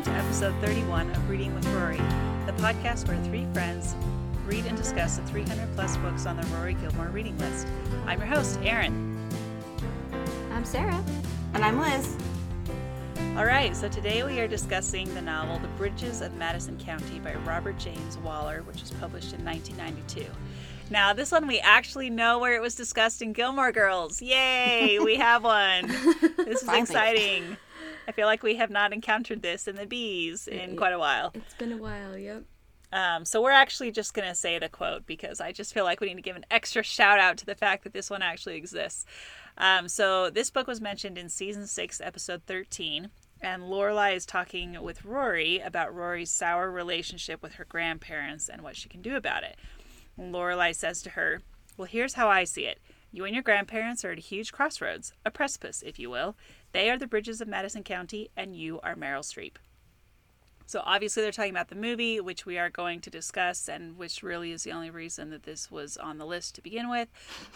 Welcome to episode 31 of Reading with Rory, the podcast where three friends read and discuss the 300 plus books on the Rory Gilmore reading list. I'm your host, Erin. I'm Sarah. And I'm Liz. All right, so today we are discussing the novel The Bridges of Madison County by Robert James Waller, which was published in 1992. Now, this one we actually know where it was discussed in Gilmore Girls. Yay, we have one. This is exciting. I feel like we have not encountered this in the bees in quite a while. It's been a while, yep. Um, so we're actually just going to say the quote because I just feel like we need to give an extra shout out to the fact that this one actually exists. Um, so this book was mentioned in season six, episode 13. And Lorelai is talking with Rory about Rory's sour relationship with her grandparents and what she can do about it. And Lorelai says to her, Well, here's how I see it. You and your grandparents are at a huge crossroads, a precipice, if you will. They are the bridges of Madison County, and you are Meryl Streep. So obviously they're talking about the movie, which we are going to discuss, and which really is the only reason that this was on the list to begin with.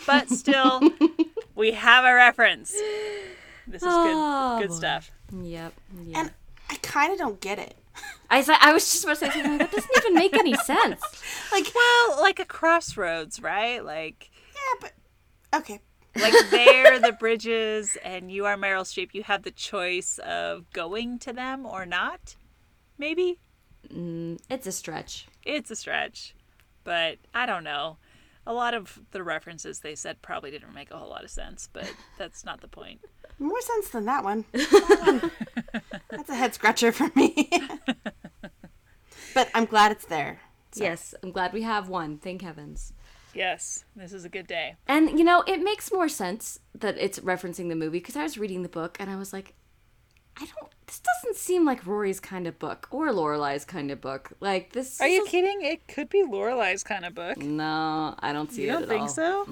But still, we have a reference. This is Oh, good, good boy. stuff. Yep. Yeah. And I kind of don't get it. I, was- I was just about to say something like, that doesn't even make any sense. Like, Well, like a crossroads, right? Like, yeah, but okay. Like they're the bridges, and you are Meryl Streep. You have the choice of going to them or not. Maybe Mm, it's a stretch. it's a stretch, but I don't know. A lot of the references they said probably didn't make a whole lot of sense, but that's not the point. More sense than that one. That one- That's a head scratcher for me. but I'm glad it's there. Yes, I'm glad we have one. Thank heavens. Yes, this is a good day. And you know, it makes more sense that it's referencing the movie because I was reading the book and I was like, I don't. This doesn't seem like Rory's kind of book or Lorelai's kind of book. Like this. Are you kidding? It could be Lorelai's kind of book. No, I don't see You it You don't think all. so?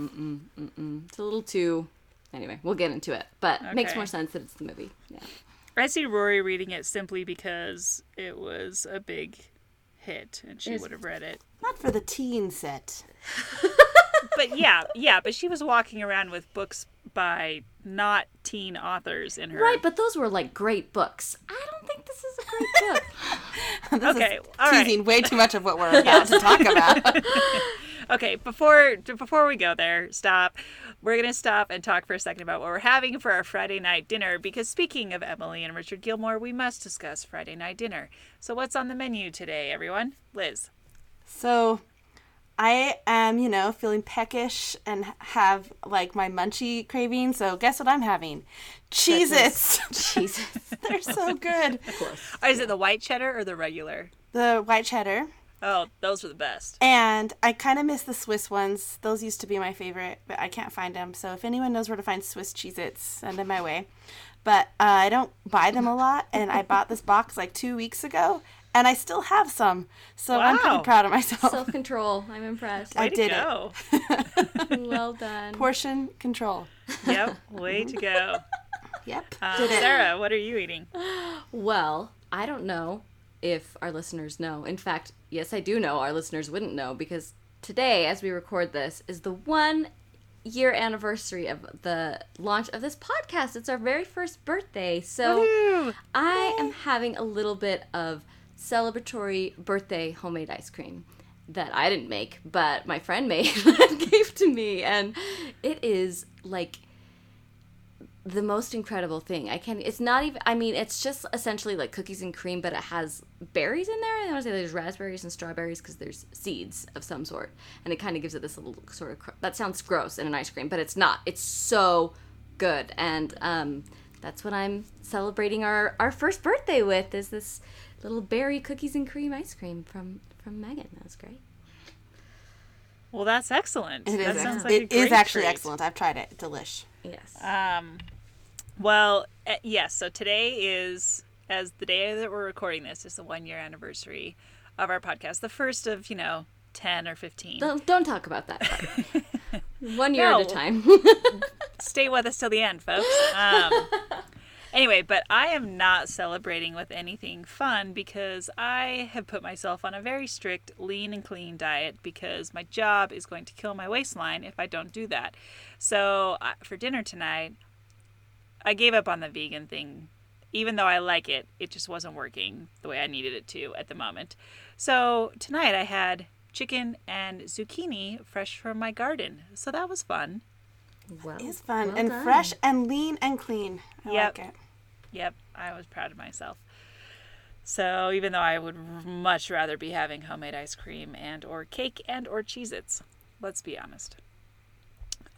It's a little too. Anyway, we'll get into it, but it makes more sense that it's the movie. Yeah. I see Rory reading it simply because it was a big hit and she would have read it. Not for the teen set. But yeah, yeah, but she was walking around with books by not teen authors in her. Right, but those were like great books. I don't think this is a great book. This Okay, is all right. teasing way too much of what we're about to talk about. Okay, before before we go there, stop. We're gonna stop and talk for a second about what we're having for our Friday night dinner. Because speaking of Emily and Richard Gilmore, we must discuss Friday night dinner. So what's on the menu today, everyone? Liz. So, I am, you know, feeling peckish and have like my munchie craving. So, guess what I'm having? Cheez Its. Jesus. They're so good. Oh, is it the white cheddar or the regular? The white cheddar. Oh, those are the best. And I kind of miss the Swiss ones. Those used to be my favorite, but I can't find them. So if anyone knows where to find Swiss Cheez Its, send them my way. But uh, I don't buy them a lot, and I bought this box like two weeks ago, and I still have some. So I'm Wow. pretty proud of myself. Self control. I'm impressed. I Way to did it. well done. Portion control. yep, way to go. Yep. Did it. Sarah, what are you eating? Well, I don't know if our listeners know. In fact, yes, I do know. Our listeners wouldn't know because today, as we record this, is the one year anniversary of the launch of this podcast. It's our very first birthday. So Woo! I am having a little bit of celebratory birthday homemade ice cream that I didn't make, but my friend made and gave to me. And it is like the most incredible thing. I can it's not even I mean, it's just essentially like cookies and cream, but it has berries in there. I want to say there's raspberries and strawberries because there's seeds of some sort. And it kind of gives it this little sort of cr- that sounds gross in an ice cream, but it's not. It's so good. And um that's what I'm celebrating our our first birthday with is this little berry cookies and cream ice cream from from Megan. That was great. Well, that's excellent. It that is. sounds ex- like a it is great actually treat. excellent. I've tried it. Delish. Yes. Um, well, uh, yes. So today is, as the day that we're recording this, is the one year anniversary of our podcast. The first of you know ten or fifteen. don't don't talk about that. One year at a time. Stay with us till the end, folks. Um, anyway, but I am not celebrating with anything fun because I have put myself on a very strict lean and clean diet because my job is going to kill my waistline if I don't do that. So for dinner tonight, I gave up on the vegan thing even though I like it, it just wasn't working the way I needed it to at the moment. So tonight I had chicken and zucchini fresh from my garden. So that was fun. Well, It's fun well and done. fresh and lean and clean. I Yep. like it. Yep, I was proud of myself. So even though I would much rather be having homemade ice cream and or cake and or Cheez-Its, let's be honest.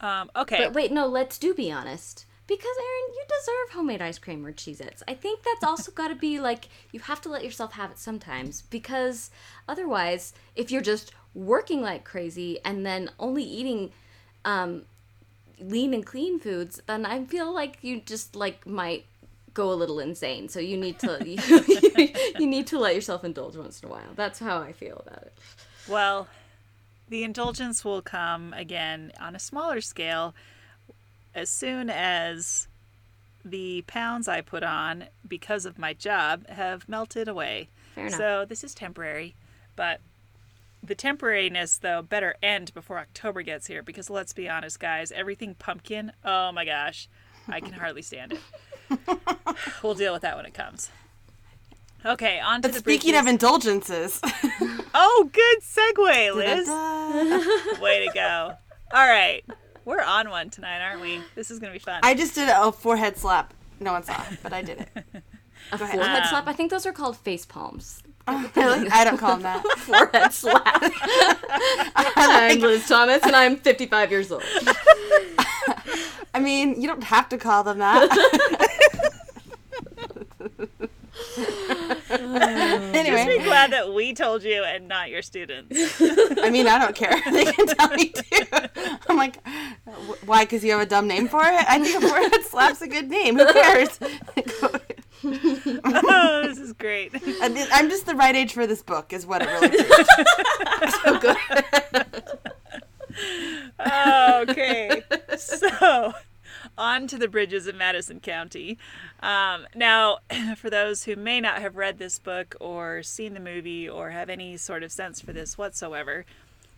Um, okay. But wait, no, let's do be honest. Because Erin, you deserve homemade ice cream or Cheez-Its. I think that's also got to be like you have to let yourself have it sometimes because otherwise, if you're just working like crazy and then only eating um, lean and clean foods, then I feel like you just like might go a little insane. So you need to you, you need to let yourself indulge once in a while. That's how I feel about it. Well, the indulgence will come again on a smaller scale as soon as the pounds I put on because of my job have melted away. Fair enough. So this is temporary, but the temporariness though better end before October gets here because let's be honest guys, everything pumpkin, oh my gosh, I can hardly stand it. we'll deal with that when it comes. Okay, on to But the speaking of indulgences, Oh, good segue, Liz. Way to go. All right. We're on one tonight, aren't we? This is going to be fun. I just did a forehead slap. No one saw it, but I did it. A forehead Um, slap. I think those are called face palms. Really? I don't call them that. forehead slap. I'm Liz Thomas, and I'm 55 years old. I mean, you don't have to call them that. anyway. Just be anyway, glad that we told you and not your students. I mean, I don't care. They can tell me too. I'm like, why? Because you have a dumb name for it? I think a forehead slap's a good name. Who cares? Oh, this is great. I mean, I'm just the right age for this book, is what it really is. so good. okay. So, on to the bridges of Madison County. Um, now, for those who may not have read this book or seen the movie or have any sort of sense for this whatsoever,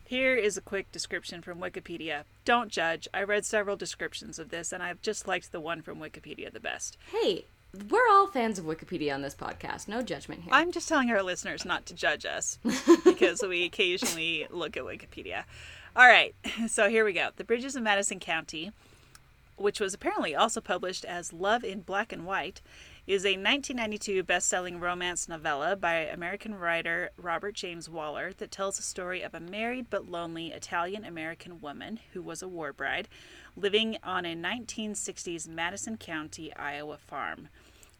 here is a quick description from Wikipedia. Don't judge. I read several descriptions of this and I've just liked the one from Wikipedia the best. Hey, we're all fans of Wikipedia on this podcast. No judgment here. I'm just telling our listeners not to judge us because we occasionally look at Wikipedia. All right, so here we go. The Bridges of Madison County, which was apparently also published as Love in Black and White, is a 1992 best selling romance novella by American writer Robert James Waller that tells the story of a married but lonely Italian American woman who was a war bride living on a 1960s Madison County, Iowa farm.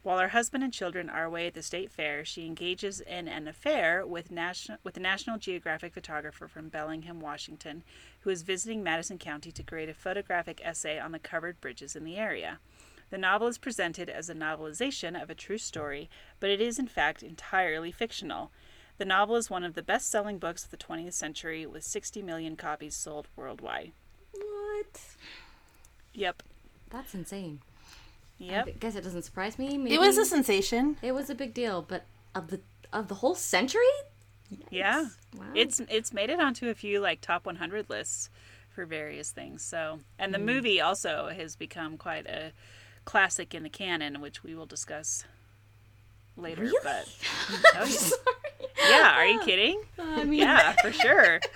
While her husband and children are away at the state fair, she engages in an affair with, national, with a National Geographic photographer from Bellingham, Washington, who is visiting Madison County to create a photographic essay on the covered bridges in the area. The novel is presented as a novelization of a true story, but it is in fact entirely fictional. The novel is one of the best selling books of the 20th century, with 60 million copies sold worldwide. what? Yep. That's insane. Yep. I guess it doesn't surprise me. Maybe It was a sensation. it was a big deal, but of the of the whole century, Yeah. Wow. It's it's made it onto a few like top 100 lists for various things. So, and the hmm. movie also has become quite a classic in the canon, which we will discuss later. Really? But oh, yeah. yeah, are you kidding? I mean, Yeah, for sure.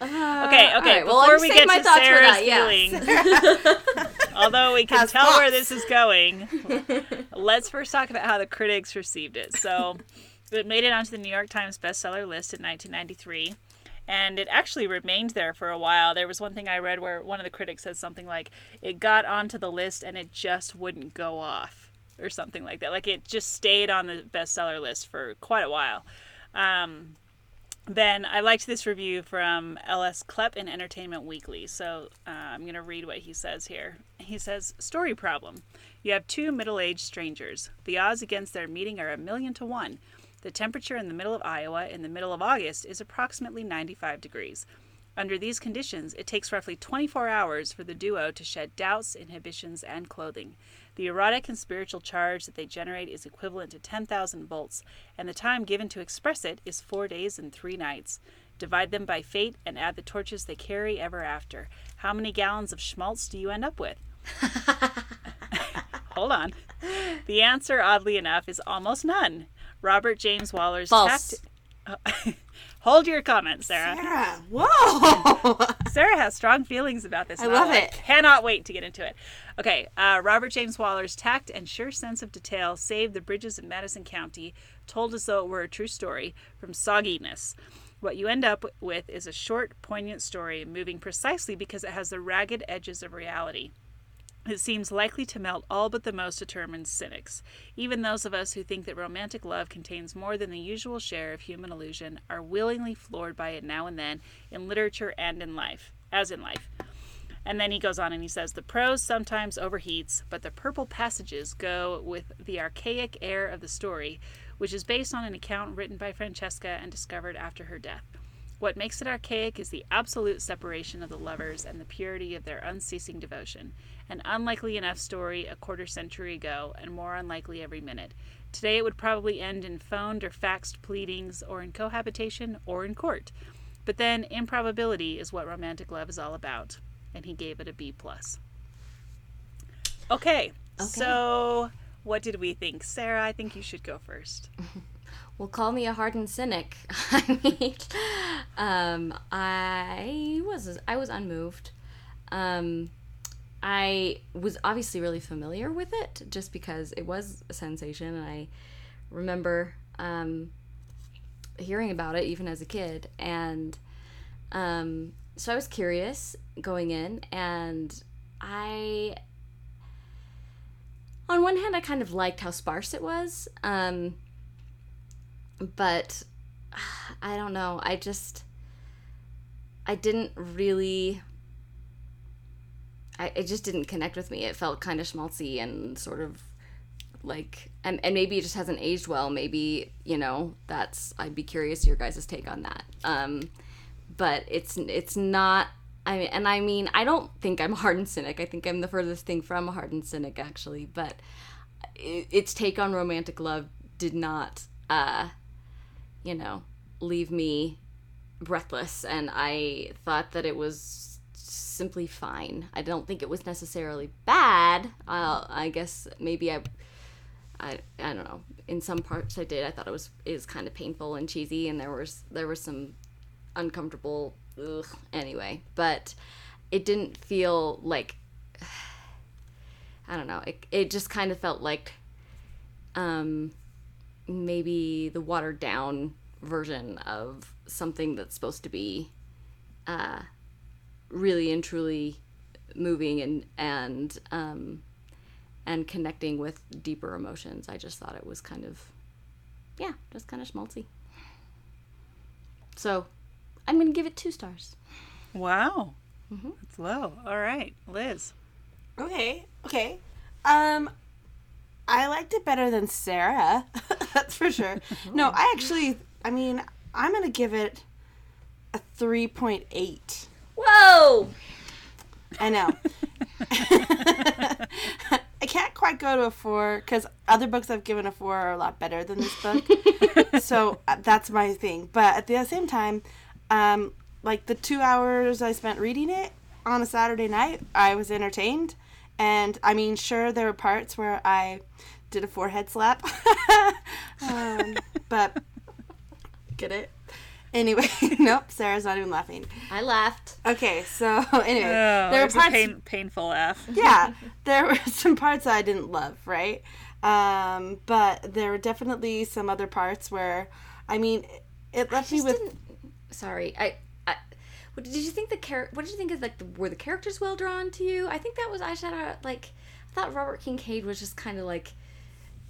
uh, Okay, okay. right, well, before I'll we get my to thoughts for Sarah's that, yes. feelings, although we can Has tell where this is going, let's first talk about how the critics received it. So, it made it onto the New York Times bestseller list in 1993. And it actually remained there for a while. There was one thing I read where one of the critics said something like, it got onto the list and it just wouldn't go off, or something like that. Like it just stayed on the bestseller list for quite a while. Um, then I liked this review from L.S. Klepp in Entertainment Weekly. So uh, I'm going to read what he says here. He says, Story problem. You have two middle aged strangers. The odds against their meeting are a million to one. The temperature in the middle of Iowa in the middle of August is approximately 95 degrees. Under these conditions, it takes roughly 24 hours for the duo to shed doubts, inhibitions, and clothing. The erotic and spiritual charge that they generate is equivalent to 10,000 volts, and the time given to express it is four days and three nights. Divide them by fate and add the torches they carry ever after. How many gallons of schmaltz do you end up with? hold on. The answer, oddly enough, is almost none. Robert James Waller's False. tact- Hold your comments, Sarah. Sarah, whoa! Sarah has strong feelings about this. I and love I it. Cannot wait to get into it. Okay, uh, Robert James Waller's tact and sure sense of detail saved the bridges of Madison County, told as though it were a true story, from sogginess. What you end up with is a short, poignant story, moving precisely because it has the ragged edges of reality. It seems likely to melt all but the most determined cynics. Even those of us who think that romantic love contains more than the usual share of human illusion are willingly floored by it now and then in literature and in life, as in life. And then he goes on and he says, The prose sometimes overheats, but the purple passages go with the archaic air of the story, which is based on an account written by Francesca and discovered after her death. What makes it archaic is the absolute separation of the lovers and the purity of their unceasing devotion. An unlikely enough story a quarter century ago, and more unlikely every minute. Today it would probably end in phoned or faxed pleadings, or in cohabitation, or in court. But then improbability is what romantic love is all about, and he gave it a B plus. Okay, okay. so what did we think, Sarah? I think you should go first. Well, call me a hardened cynic. I mean, um, I was I was unmoved. Um, I was obviously really familiar with it just because it was a sensation, and I remember um, hearing about it even as a kid, and um, so I was curious going in, and I on one hand, I kind of liked how sparse it was. Um, but I don't know. I just I didn't really I it just didn't connect with me. It felt kind of schmaltzy and sort of like and, and maybe it just hasn't aged well. Maybe, you know, that's I'd be curious your guys' take on that. Um but it's it's not I mean, and I mean, I don't think I'm a hardened cynic. I think I'm the furthest thing from a hardened cynic, actually. But i its take on romantic love did not, uh, you know, leave me breathless. And I thought that it was simply fine. I don't think it was necessarily bad. Uh, I guess maybe I, I, I don't know. In some parts, I did. I thought it was is kind of painful and cheesy, and there was there was some uncomfortable ugh, anyway but it didn't feel like i don't know it, it just kind of felt like um maybe the watered down version of something that's supposed to be uh really and truly moving and and um and connecting with deeper emotions i just thought it was kind of yeah just kind of schmaltzy so I'm going to give it two stars. Wow. That's low. All right, Liz. Okay, okay. Um, I liked it better than Sarah. That's for sure. No, I actually, I mean, I'm gonna give it a 3.8. Whoa! I know. I can't quite go to a four because other books I've given a four are a lot better than this book. so uh, that's my thing. But at the same time, um, like the two hours I spent reading it on a Saturday night, I was entertained. And I mean, sure, there were parts where I did a forehead slap. um, but get it? Anyway, nope, Sarah's not even laughing. I laughed. Okay, so anyway, Oh, there were it's a parts pain, painful laugh. yeah, there were some parts I didn't love, right? Um, but there were definitely some other parts where, I mean, it left me Just with. didn't- Sorry, I. I what, did you think the char- What did you think of like the, were the characters well drawn to you? I think that was I should like I thought Robert Kincaid was just kind of like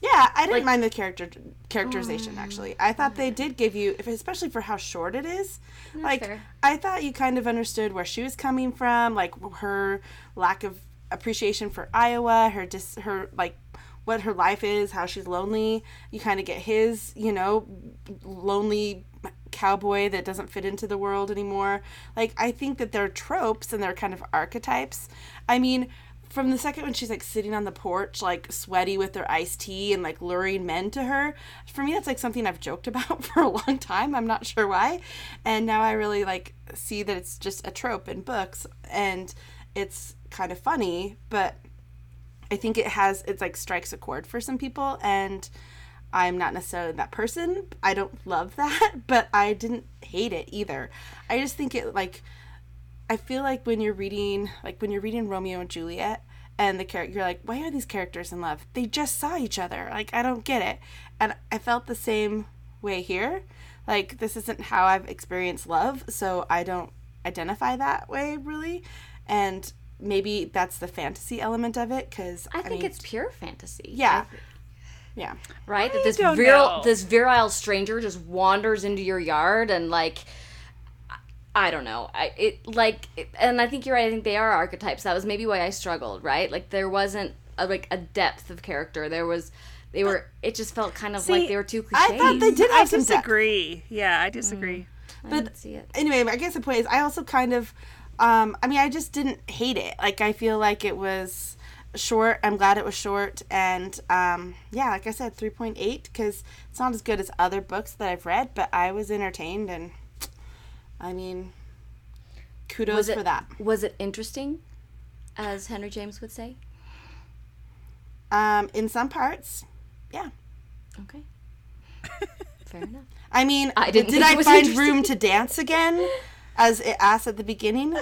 Yeah, I didn't like- mind the character characterization. Oh. Actually, I thought they did give you, if, especially for how short it is. like, fair. I thought you kind of understood where she was coming from, like her lack of appreciation for Iowa, her dis, her like what her life is, how she's lonely. You kind of get his, you know, lonely cowboy that doesn't fit into the world anymore. Like I think that they're tropes and they're kind of archetypes. I mean, from the second when she's like sitting on the porch, like sweaty with her iced tea and like luring men to her, for me that's like something I've joked about for a long time. I'm not sure why. And now I really like see that it's just a trope in books and it's kind of funny, but I think it has it's like strikes a chord for some people and I'm not necessarily that person. I don't love that, but I didn't hate it either. I just think it like I feel like when you're reading like when you're reading Romeo and Juliet and the character you're like, why are these characters in love? They just saw each other. Like I don't get it. And I felt the same way here. Like this isn't how I've experienced love, so I don't identify that way really. And maybe that's the fantasy element of it because I think it's pure fantasy. yeah, yeah. right? That this don't virile know. this virile stranger just wanders into your yard and like I- I don't know. I it like it, and I think you're right. I think they are archetypes. That was maybe why I struggled, right? Like there wasn't a, like a depth of character. There was they were it just felt kind of like they were too I thought they did I have some depth. disagree. Yeah, I disagree. I but- didn't see it. anyway, I guess the point is, I also kind of, um, I mean, I just didn't hate it. Like, I feel like it was short. I'm glad it was short. And, um, yeah, like I said, 3.8, because it's not as good as other books that I've read, but I was entertained. And, I mean, kudos Was it for that. was it interesting, as Henry James would say? Um, in some parts, yeah. Okay, fair enough. I mean, I did I find room to dance again, as it asked at the beginning?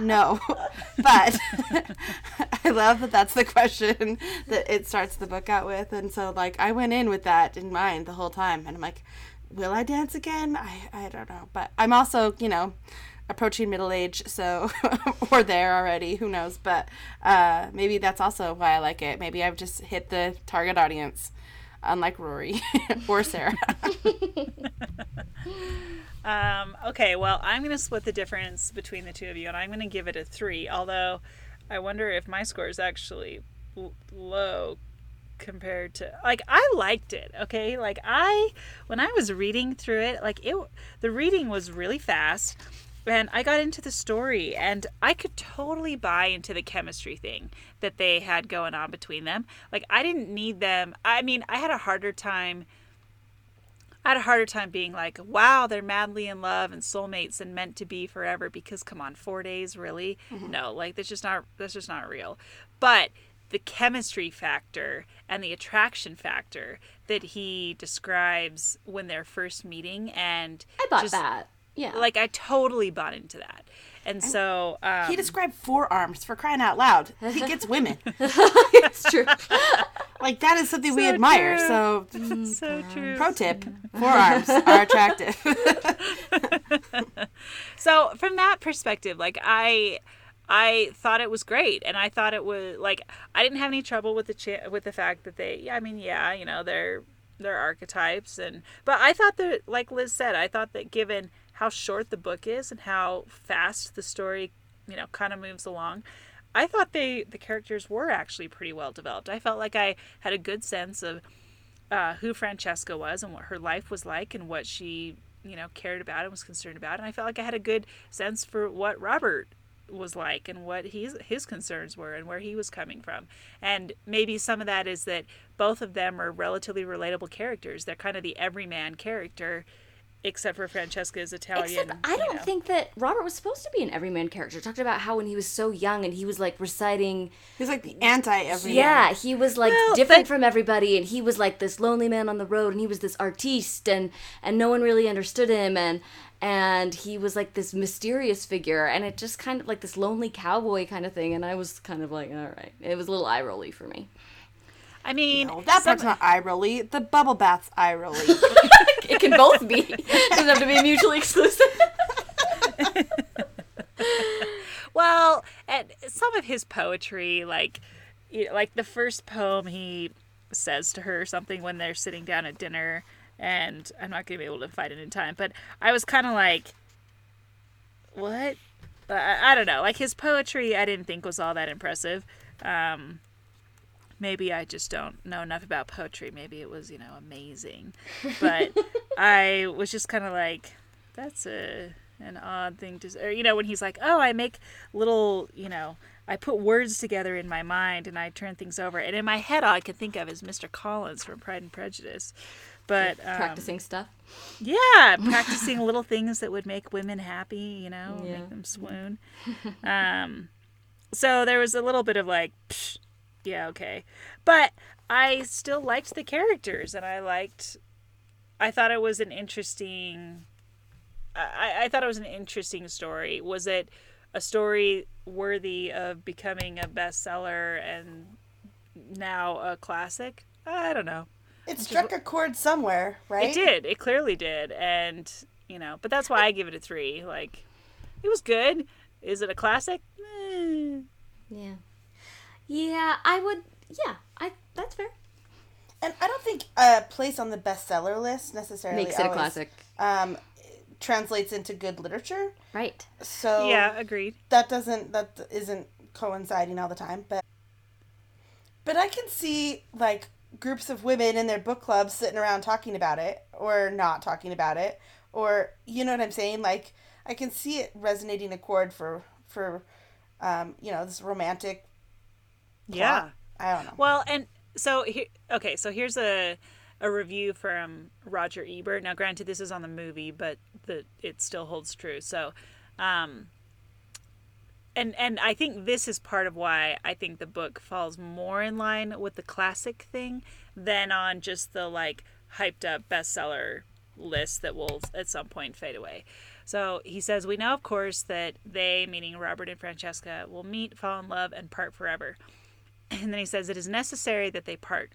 No, but I love that that's the question that it starts the book out with, and so like I went in with that in mind the whole time, and I'm like, will I dance again? I I don't know, but I'm also you know approaching middle age, so or there already, who knows? But uh, maybe that's also why I like it. Maybe I've just hit the target audience. Unlike Rory or Sarah. Um, okay, well, I'm going to split the difference between the two of you, and I'm going to give it a three. Although, I wonder if my score is actually low compared to like I liked it. Okay, like I when I was reading through it, like it, the reading was really fast. And I got into the story, and I could totally buy into the chemistry thing that they had going on between them. Like, I didn't need them. I mean, I had a harder time I had a harder time being like, wow, they're madly in love and soulmates and meant to be forever because come on, four days, really? Mm-hmm. No, like that's just not that's just not real. But the chemistry factor and the attraction factor that he describes when they're first meeting and I bought just, that. Yeah, Like I totally bought into that. And so um, He described forearms for crying out loud. He gets women. it's true. Like that is something we admire. true. So, so true. pro tip: forearms are attractive. So from that perspective, like I I thought it was great and I thought it was like I didn't have any trouble with the with the fact that they yeah, I mean yeah, you know, they're they're archetypes and but I thought that like Liz said, I thought that given how short the book is and how fast the story, you know, kind of moves along, I thought they the characters were actually pretty well developed. I felt like I had a good sense of uh, who Francesca was and what her life was like and what she, you know, cared about and was concerned about. And I felt like I had a good sense for what Robert was like and what his his concerns were and where he was coming from. And maybe some of that is that both of them are relatively relatable characters. They're kind of the everyman character, except for Francesca's Italian. Except I don't know. think that Robert was supposed to be an everyman character. Talked about how when he was so young and he was like reciting He's like the anti every. Yeah, he was like Well, different but- from everybody, and he was like this lonely man on the road, and he was this artiste, and and no one really understood him, and and he was like this mysterious figure, and it just kind of like this lonely cowboy kind of thing, and I was kind of like, all right, it was a little eye rolly for me. I mean, No, that some- part's not eye rolly. The bubble bath's eye rolly. It can both be. it Doesn't have to be mutually exclusive. Well, and some of his poetry, like, you know, like the first poem he says to her something when they're sitting down at dinner, and I'm not gonna be able to find it in time, but I was kind of like, what? I, I don't know. Like his poetry, I didn't think was all that impressive. Um, maybe I just don't know enough about poetry. Maybe it was, you know, amazing, but I was just kind of like, that's a an odd thing to, or you know, when he's like, oh, I make little, you know, I put words together in my mind and I turn things over, and in my head, all I could think of is Mr. Collins from Pride and Prejudice. But um, Practicing stuff. yeah, practicing little things that would make women happy, you know, Yeah. make them swoon. Um, so there was a little bit of like, psh, Yeah, okay. But I still liked the characters and I liked I thought it was an interesting I, I thought it was an interesting story. Was it a story worthy of becoming a bestseller and now a classic? I don't know. It struck a chord somewhere, right? It did. It clearly did. And, you know, but that's why I give it a three. Like, it was good. Is it a classic? Eh. Yeah. Yeah, I would. Yeah, I. That's fair. And I don't think a place on the bestseller list necessarily Makes it a classic. Um, translates into good literature. Right. So Yeah, agreed. that doesn't that isn't coinciding all the time, but but I can see like groups of women in their book clubs sitting around talking about it or not talking about it or you know what I'm saying like I can see it resonating a chord for for um, you know this romantic Yeah. I don't know. Well, and so here, okay, so here's a a review from Roger Ebert. Now, granted, this is on the movie, but the it still holds true. So, um, and and I think this is part of why I think the book falls more in line with the classic thing than on just the like hyped up bestseller list that will at some point fade away. So he says, We know, of course, that they, meaning Robert and Francesca, will meet, fall in love, and part forever. And then he says, It is necessary that they part.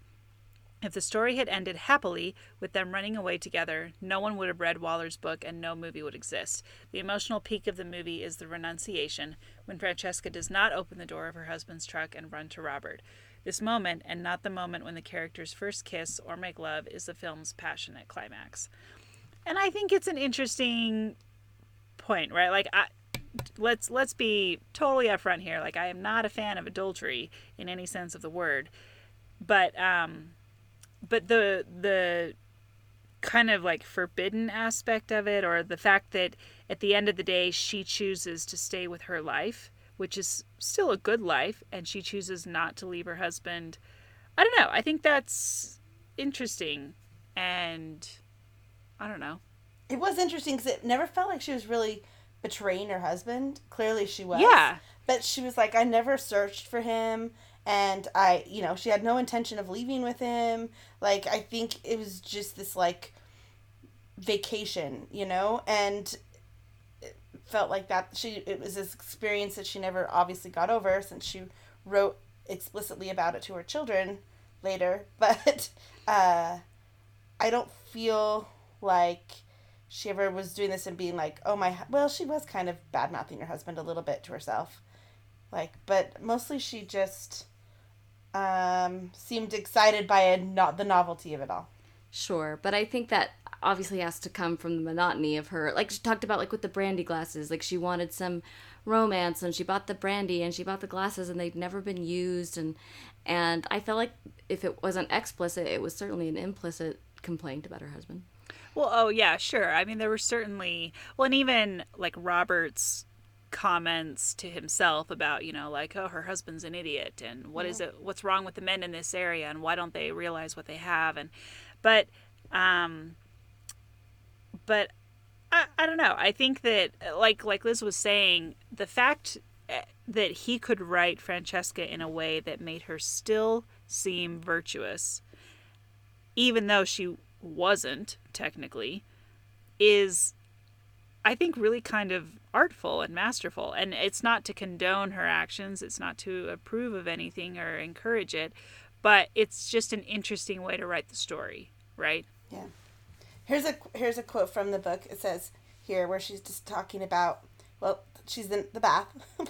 If the story had ended happily, with them running away together, no one would have read Waller's book and no movie would exist. The emotional peak of the movie is the renunciation, when Francesca does not open the door of her husband's truck and run to Robert. This moment, and not the moment when the characters first kiss or make love, is the film's passionate climax. And I think it's an interesting point, right? Like I let's let's be totally upfront here. Like I am not a fan of adultery in any sense of the word. But um but the the kind of like forbidden aspect of it or the fact that at the end of the day she chooses to stay with her life which is still a good life and she chooses not to leave her husband i don't know i think that's interesting and i don't know It was interesting because it never felt like she was really betraying her husband. Clearly, she was. Yeah. But she was like, I never searched for him, and I, you know, she had no intention of leaving with him. Like, I think it was just this like vacation, you know, and it felt like that she it was this experience that she never obviously got over since she wrote explicitly about it to her children later. But uh, I don't feel like she ever was doing this and being like, oh my, well, she was kind of bad mouthing her husband a little bit to herself. Like, but mostly she just um, seemed excited by a not the novelty of it all. Sure, but I think that obviously has to come from the monotony of her. Like she talked about, like with the brandy glasses, like she wanted some romance, and she bought the brandy and she bought the glasses, and they'd never been used, and and I felt like if it wasn't explicit, it was certainly an implicit complaint about her husband. Well, oh yeah, sure. I mean, there were certainly well, and even like Robert's comments to himself about you know like oh her husband's an idiot and what is it what's wrong with the men in this area and why don't they realize what they have? And but um but I, I don't know. I think that like like liz was saying the fact eh, that he could write francesca in a way that made her still seem virtuous even though she wasn't technically is i think really kind of artful and masterful and it's not to condone her actions it's not to approve of anything or encourage it but it's just an interesting way to write the story right Yeah. Here's a here's a quote from the book. It says here where she's just talking about well, she's in the bath.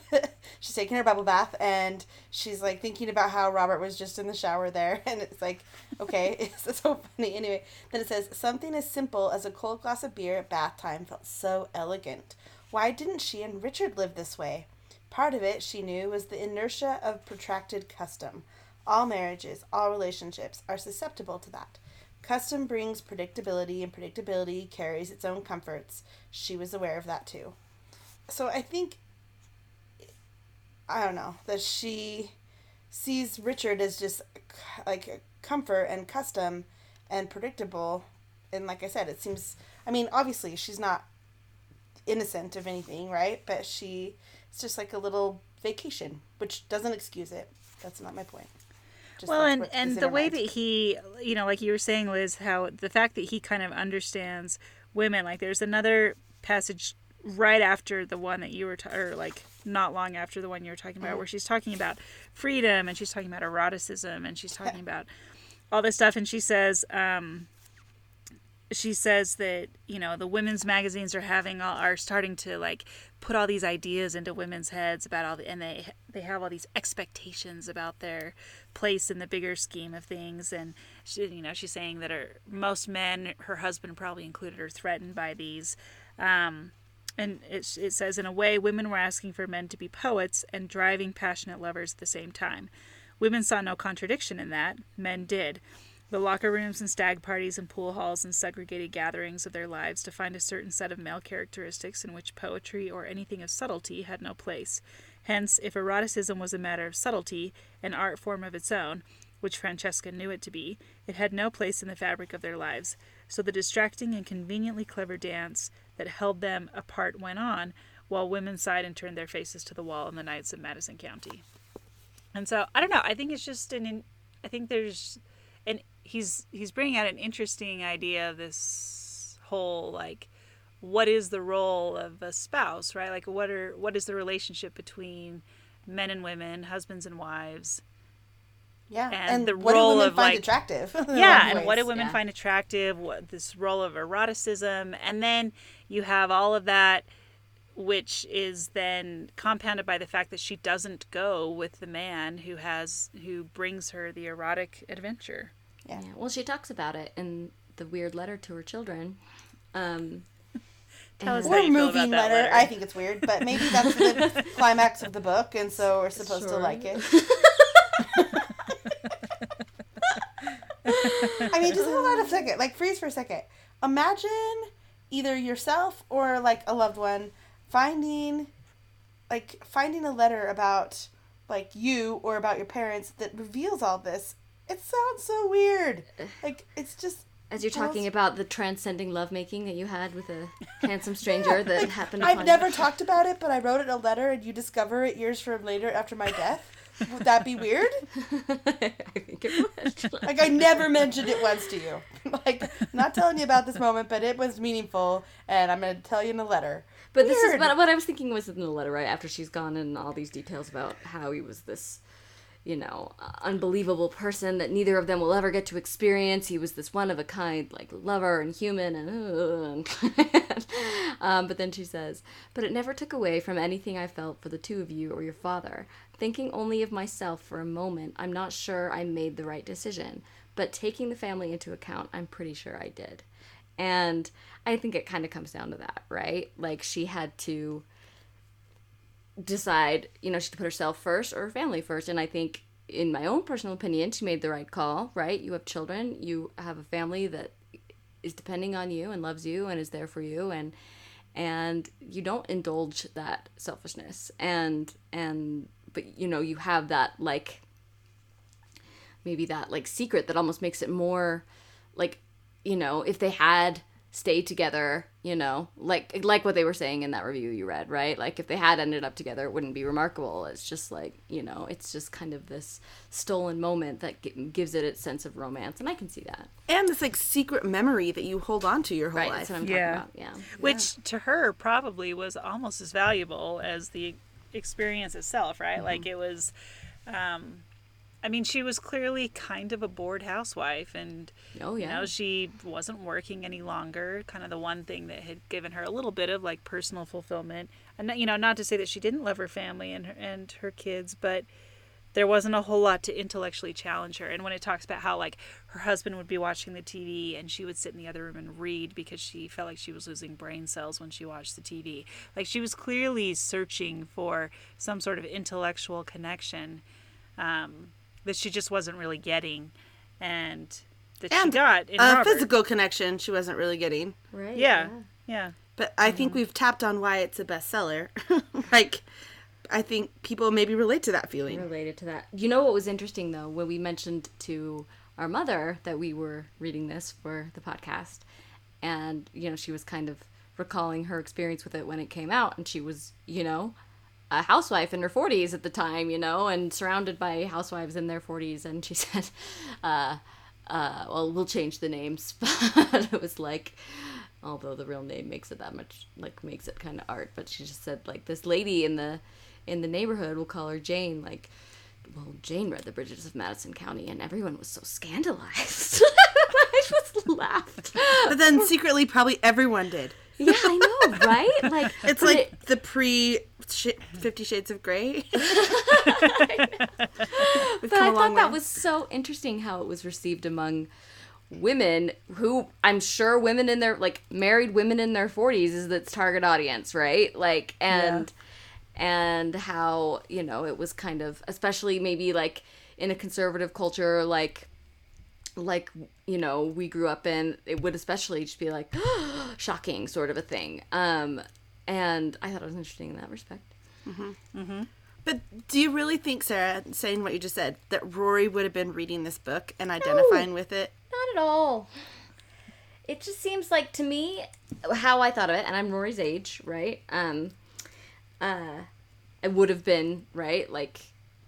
she's taking her bubble bath and she's like thinking about how Robert was just in the shower there and it's like, okay, it's so funny. Anyway, then it says something as simple as a cold glass of beer at bath time felt so elegant. Why didn't she and Richard live this way? Part of it, she knew, was the inertia of protracted custom. All marriages, all relationships are susceptible to that. Custom brings predictability, and predictability carries its own comforts. She was aware of that too. So I think, I don't know, that she sees Richard as just like comfort and custom and predictable. And like I said, it seems, I mean, obviously she's not innocent of anything, right? But she, it's just like a little vacation, which doesn't excuse it. That's not my point. Just well, and and the way mind. that he, you know, like you were saying, Liz, how the fact that he kind of understands women. Like, there's another passage right after the one that you were, ta- or like not long after the one you were talking about, where she's talking about freedom and she's talking about eroticism and she's talking about all this stuff, and she says, um, she says that you know the women's magazines are having all, are starting to like put all these ideas into women's heads about all the and they they have all these expectations about their place in the bigger scheme of things. And she, you know she's saying that her most men her husband probably included are threatened by these. Um, and it, it says in a way women were asking for men to be poets and driving passionate lovers at the same time. Women saw no contradiction in that. Men did the locker rooms and stag parties and pool halls and segregated gatherings of their lives to find a certain set of male characteristics in which poetry or anything of subtlety had no place. Hence, if eroticism was a matter of subtlety, an art form of its own, which Francesca knew it to be, it had no place in the fabric of their lives. So the distracting and conveniently clever dance that held them apart went on, while women sighed and turned their faces to the wall in the nights of Madison County. And so I don't know. I think it's just an. I think there's, he's he's bringing out an interesting idea of this whole like, what is the role of a spouse, right? Like, what are what is the relationship between men and women, husbands and wives? yeah, and the what do role women of, find like- attractive? in a lot yeah and what do women yeah. find attractive what this role of eroticism and then you have all of that which is then compounded by the fact that she doesn't go with the man who has who brings her the erotic adventure Yeah. Yeah. Well, she talks about it in the weird letter to her children. Um, tell us and- how Or moving letter. letter. I think it's weird, but maybe that's the climax of the book, and so we're supposed to like it. I mean, just hold on a second. Like, freeze for a second. Imagine either yourself or like a loved one finding, like, finding a letter about like you or about your parents that reveals all this. It sounds so weird. Like, it's just as you're talking about the transcending lovemaking that you had with a handsome stranger that Like, happened. I've never you. talked about it, but I wrote it a letter, and you discover it years from later after my death. Would that be weird? I think it would. Like I never mentioned it once to you. Like not telling you about this moment, but it was meaningful, and I'm gonna tell you in a letter. But this is Weird. what I was thinking was in the letter right after she's gone and all these details about how he was this, you know, uh, unbelievable person that neither of them will ever get to experience. He was this one of a kind like lover and human and. um, but then she says, "But it never took away from anything I felt for the two of you or your father. Thinking only of myself for a moment, I'm not sure I made the right decision." But taking the family into account, I'm pretty sure I did. And I think it kind of comes down to that, right? Like she had to decide, you know, she put herself first or her family first. And I think, in my own personal opinion, she made the right call, right? You have children, you have a family that is depending on you and loves you and is there for you and and you don't indulge that selfishness and and but you know you have that like maybe that like secret that almost makes it more like you know if they had stayed together you know like like what they were saying in that review you read right like if they had ended up together it wouldn't be remarkable it's just like you know it's just kind of this stolen moment that gi- gives it its sense of romance and i can see that And this like secret memory that you hold on to your whole right life. that's what i'm Yeah. talking about yeah which to her probably was almost as valuable as the experience itself right Mm-hmm. like it was um i mean she was clearly kind of a bored housewife and oh you know she wasn't working any longer. Kind of the one thing that had given her a little bit of like personal fulfillment. And you know not to say that she didn't love her family and her, and her kids but there wasn't a whole lot to intellectually challenge her. And when it talks about how like her husband would be watching the tv and she would sit in the other room and read because she felt like she was losing brain cells when she watched the tv like she was clearly searching for some sort of intellectual connection um, that she just wasn't really getting and that she got in a Harvard. physical connection she wasn't really getting. right yeah, yeah. But I think mm. we've tapped on why it's a bestseller. like, I think people maybe relate to that feeling. related to that. You know what was interesting though when we mentioned to our mother that we were reading this for the podcast, and you know she was kind of recalling her experience with it when it came out, and she was you know a housewife in her 40s at the time, you know, and surrounded by housewives in their 40s. And she said, uh, uh, well, we'll change the names. But it was like, although the real name makes it that much, like, makes it kind of art. But she just said, like, this lady in the in the neighborhood, we'll call her Jane, like, well, Jane read the Bridges of Madison County, and everyone was so scandalized. I just laughed. But then secretly, probably everyone did. Yeah, I know, right? Like It's like it- the pre Fifty Shades of Grey. but I thought that was so interesting how it was received among women who I'm sure women in their like married women in their 40s is its target audience, right? Like and and how, you know, it was kind of especially maybe like in a conservative culture like like you know we grew up in it would especially just be like shocking sort of a thing um and i thought it was interesting in that respect But do you really think, Sarah, saying what you just said, that Rory would have been reading this book and identifying with it? Not at all. It just seems like to me how I thought of it, and I'm Rory's age, right? Um, uh, it would have been right, like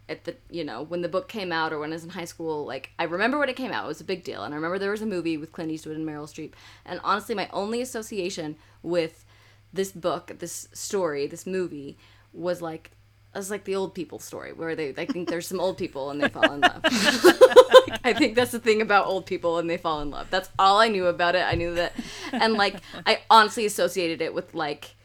at the you know when the book came out or when I was in high school. Like I remember when it came out, it was a big deal, and I remember there was a movie with Clint Eastwood and Meryl Streep. And honestly, my only association with this book, this story, this movie was like. It was like the old people story where they, I think there's some old people and they fall in love. I think that's the thing about old people and they fall in love. That's all I knew about it. I knew that, and like I honestly associated it with like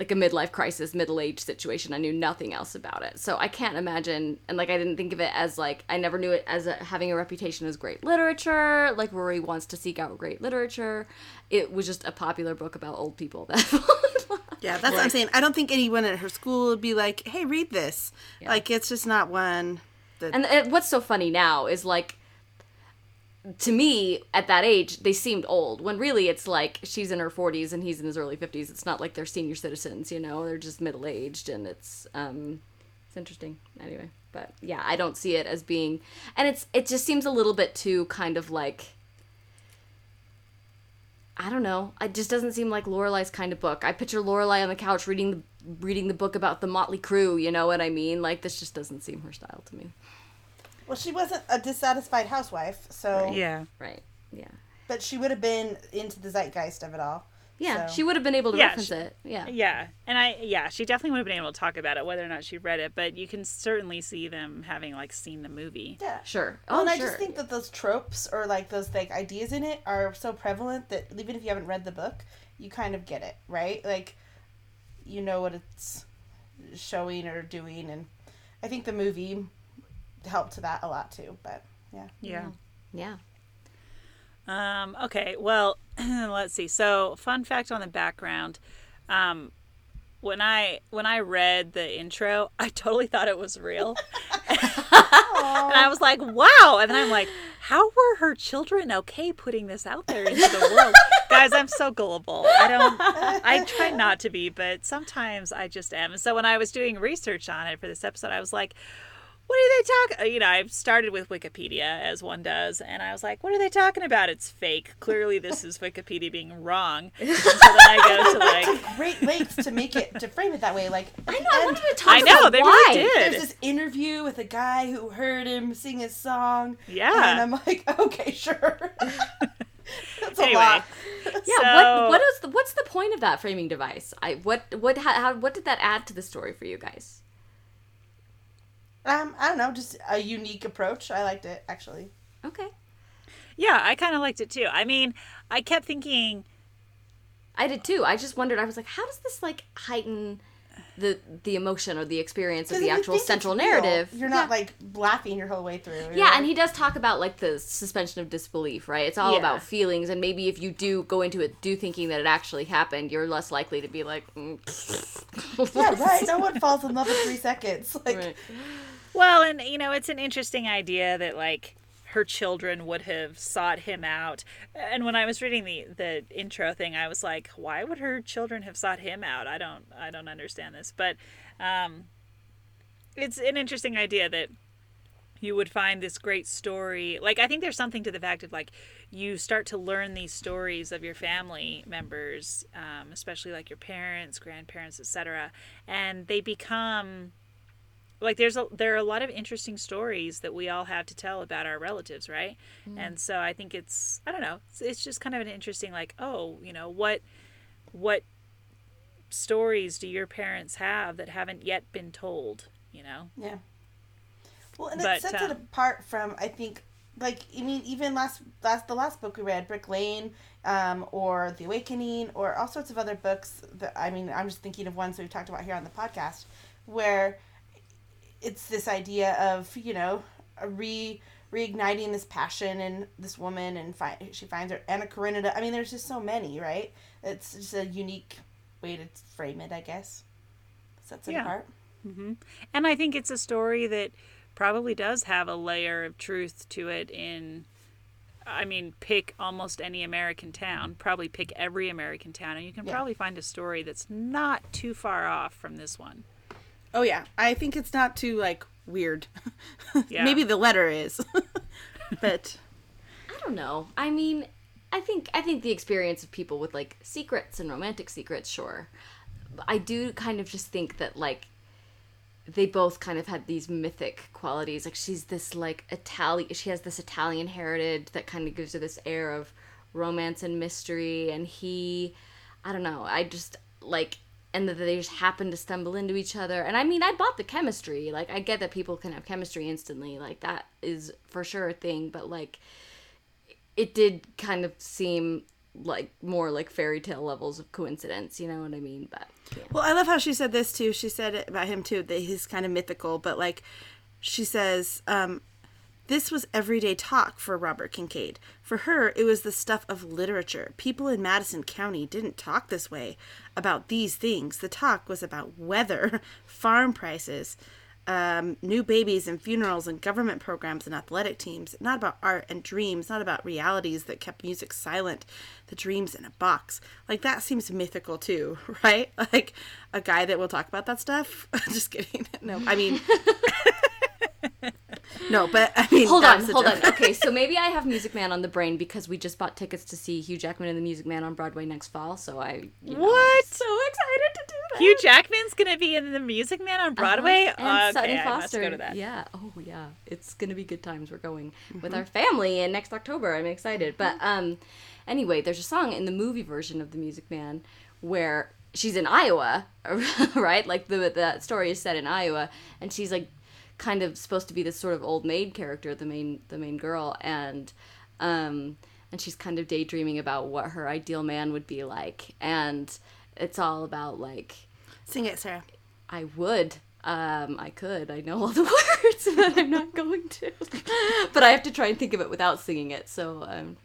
like a midlife crisis, middle age situation. I knew nothing else about it, so I can't imagine. And like I didn't think of it as like I never knew it as a, having a reputation as great literature. Like Rory wants to seek out great literature. It was just a popular book about old people that. fall in love. Yeah, that's what I'm saying. I don't think anyone at her school would be like, "Hey, read this." Like, it's just not one. That, And what's so funny now is like, to me, at that age, they seemed old. When really, it's like she's in her 40s and he's in his early 50s. It's not like they're senior citizens, you know. They're just middle aged, and it's um, it's interesting. Anyway, but yeah, I don't see it as being, and it's it just seems a little bit too kind of like. I don't know. It just doesn't seem like Lorelai's kind of book. I picture Lorelai on the couch reading the reading the book about the Mötley Crüe. You know what I mean? Like this just doesn't seem her style to me. Well, she wasn't a dissatisfied housewife, so Yeah. Right. Yeah. but she would have been into the zeitgeist of it all. Yeah, So- she would have been able to Yeah, reference she- it. Yeah. Yeah, and I yeah, she definitely would have been able to talk about it whether or not she read it, but you can certainly see them having like seen the movie. Yeah. Sure. Well, Oh, and I just think that those tropes or like those like ideas in it are so prevalent that even if you haven't read the book, you kind of get it, right? Like, you know what it's showing or doing, and I think the movie helped to that a lot too. But yeah, Yeah. yeah. Um, okay, well, let's see. So, fun fact on the background. Um, when I when I read the intro, I totally thought it was real. and I was like, "Wow!" And then I'm like, "How were her children okay putting this out there into the world?" Guys, I'm so gullible. I don't. I try not to be, but sometimes I just am. And so when I was doing research on it for this episode, I was like, what are they talking? Uh, you know, I started with Wikipedia as one does, and I was like, what are they talking about? It's fake. Clearly, this is Wikipedia being wrong. And so then I go to like, great lengths to make it to frame it that way. Like I the know. I wanted to talk I know about they why. really did. there's this interview with a guy who heard him sing his song. Yeah. and I'm like, okay, sure. That's a Anyway. lot. Yeah. So- what what is the what's the point of that framing device? I what what how, how what did that add to the story for you guys? Um, I don't know, just a unique approach. I liked it actually. Okay. Yeah, I kind of liked it too. I mean, I kept thinking, I did too. I just wondered. I was like, how does this like heighten the the emotion or the experience of the actual central narrative? You're not Yeah. like laughing your whole way through. You're Yeah, like- and he does talk about like the suspension of disbelief, right? It's all Yeah. about feelings, and maybe if you do go into it do thinking that it actually happened, you're less likely to be like, mm. yeah, right. No one falls in love in three seconds. Like, Right. well, and you know, it's an interesting idea that like her children would have sought him out. And when I was reading the the intro thing, I was like, why would her children have sought him out? I don't I don't understand this, but um, it's an interesting idea that you would find this great story. Like I think there's something to the fact of like you start to learn these stories of your family members, um, especially like your parents, grandparents, etc., and they become like there's a there are a lot of interesting stories that we all have to tell about our relatives right? And so i think it's i don't know it's, it's just kind of an interesting like oh you know what what stories do your parents have that haven't yet been told you know? Yeah. Well, and But, it sets uh, it apart from I think like I mean even last last the last book we read Brick Lane, um, or The Awakening, or all sorts of other books that I mean I'm just thinking of ones we've talked about here on the podcast where it's this idea of you know re reigniting this passion in this woman and fi- she finds her Anna Karenina. I mean there's just so many right. It's just a unique way to frame it I guess. Sets it Yeah. apart. Mm-hmm. and i think it's a story that probably does have a layer of truth to it in I mean, pick almost any American town, probably pick every American town, and you can Yeah. probably find a story that's not too far off from this one. Oh yeah, I think it's not too like weird. Yeah. Maybe the letter is, but I don't know. I mean, I think I think the experience of people with like secrets and romantic secrets, sure. I do kind of just think that like they both kind of had these mythic qualities. Like she's this like Italian she has this Italian heritage that kind of gives her this air of romance and mystery and he I don't know. I just like and that they just happen to stumble into each other. And I mean, I bought the chemistry. Like I get that people can have chemistry instantly. Like that is for sure a thing, but like it did kind of seem like more like fairy tale levels of coincidence, you know what I mean? But yeah. well, I love how she said this too. She said about him too that he's kind of mythical, but like she says, um, this was everyday talk for Robert Kincaid. For her, it was the stuff of literature. People in Madison County didn't talk this way about these things. The talk was about weather, farm prices, um, new babies and funerals and government programs and athletic teams. Not about art and dreams, not about realities that kept music silent, the dreams in a box. Like that seems mythical too, right? Like a guy that will talk about that stuff. Just kidding. No, I mean. No, but I mean. Hold on, hold joke. on. Okay, so maybe I have Music Man on the brain because we just bought tickets to see Hugh Jackman and the Music Man on Broadway next fall. So I, you know, What? I'm so excited to do that. Hugh Jackman's gonna be in the Music Man on Broadway. Uh-huh. And okay, Sutton I Foster. must go to that. Yeah. Oh yeah. It's gonna be good times. We're going Mm-hmm. with our family and next October. I'm excited. But um, anyway, there's a song in the movie version of the Music Man where she's in Iowa, right? Like the the story is set in Iowa, and she's like kind of supposed to be this sort of old maid character, the main the main girl, and um, and she's kind of daydreaming about what her ideal man would be like, and it's all about like Sing it, Sarah. I would. Um, I could. I know all the words, but I'm not going to. but I have to try and think of it without singing it. So, um,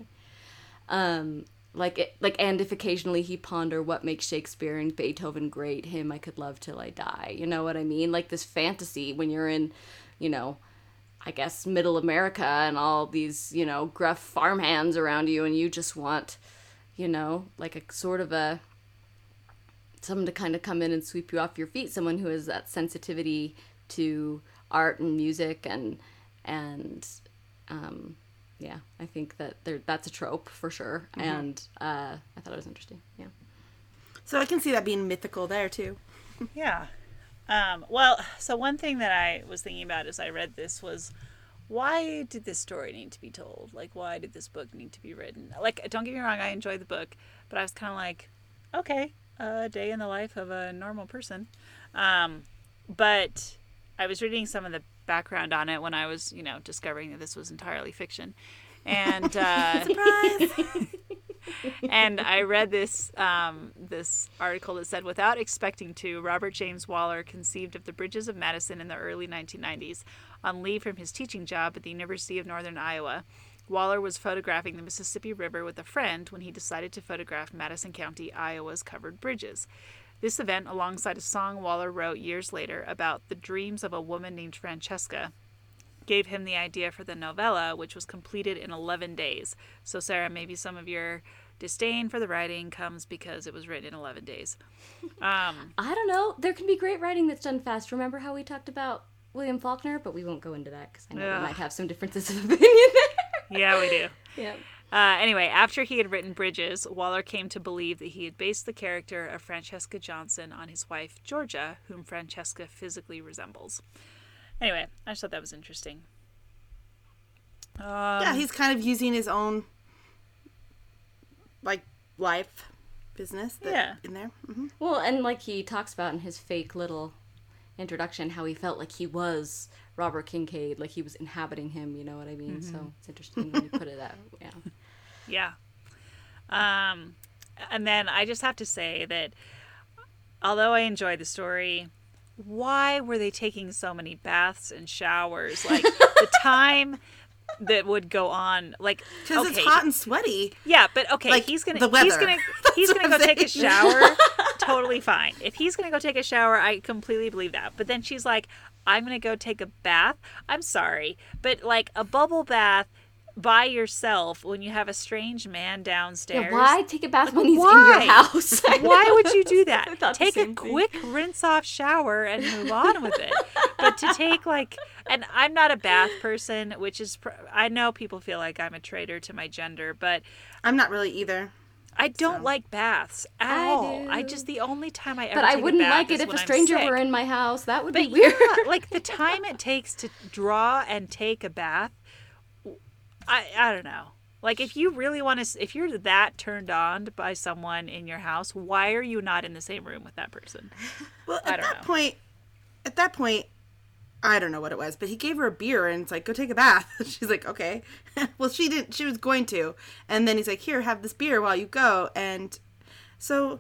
um, like it, like, and if occasionally he ponder what makes Shakespeare and Beethoven great, him I could love till I die. You know what I mean? Like this fantasy when you're in, you know, I guess middle America and all these, you know, gruff farmhands around you, and you just want, you know, like a sort of a someone to kind of come in and sweep you off your feet someone who has that sensitivity to art and music and and um yeah i think that there that's a trope for sure and uh i thought it was interesting yeah So I can see that being mythical there too. Yeah. Um, well, so one thing that I was thinking about as I read this was why did this story need to be told? Like, why did this book need to be written? Like, don't get me wrong, I enjoyed the book, but I was kind of like, okay, a day in the life of a normal person. Um, but I was reading some of the background on it when I was, you know, discovering that this was entirely fiction. And uh, Surprise! and I read this um, this article that said, without expecting to, Robert James Waller conceived of the bridges of Madison in the early 1990s. On leave from his teaching job at the University of Northern Iowa, Waller was photographing the Mississippi River with a friend when he decided to photograph Madison County, Iowa's covered bridges. This event, alongside a song Waller wrote years later about the dreams of a woman named Francesca, gave him the idea for the novella, which was completed in 11 days. So, Sarah, maybe some of your disdain for the writing comes because it was written in 11 days. Um, i don't know there can be great writing that's done fast remember how we talked about William Faulkner, but we won't go into that because I know Ugh. we might have some differences of opinion there. Yeah, we do. yeah. Uh, anyway, after he had written Bridges, Waller came to believe that he had based the character of Francesca Johnson on his wife, Georgia, whom Francesca physically resembles. Anyway, I just thought that was interesting. Um, yeah, he's kind of using his own like life business that, Yeah. in there. hmm Well, and like he talks about in his fake little introduction, how he felt like he was Robert Kincaid, like he was inhabiting him. You know what I mean? So it's interesting when you put it that. Yeah. Yeah. Um, and then I just have to say that although I enjoyed the story, why were they taking so many baths and showers? Like the time that would go on, like Because okay, it's hot and sweaty. yeah, but okay, like, he's gonna the he's weather. gonna he's That's gonna go I'm take a shower. Totally fine. If he's gonna go take a shower, I completely believe that. But then she's like, I'm gonna go take a bath. I'm sorry, but like a bubble bath by yourself when you have a strange man downstairs. Yeah. Why take a bath when he's in why? your house? Why would you do that? I thought the take a same thing. quick rinse off shower and move on with it. But to take like, and I'm not a bath person, which is pr- I know people feel like I'm a traitor to my gender, but I'm not really either. I don't like baths at I all. I just the only time I ever. But I take a wouldn't bath like it if a stranger were in my house. That would But be weird. yeah, like the time it takes to draw and take a bath, I I don't know. Like if you really want to, if you're that turned on by someone in your house, why are you not in the same room with that person? Well, I at don't that know. point, at that point, I don't know what it was, but he gave her a beer and it's like, go take a bath. She's like, okay. well, she didn't. She was going to, and then he's like, here, have this beer while you go. And so,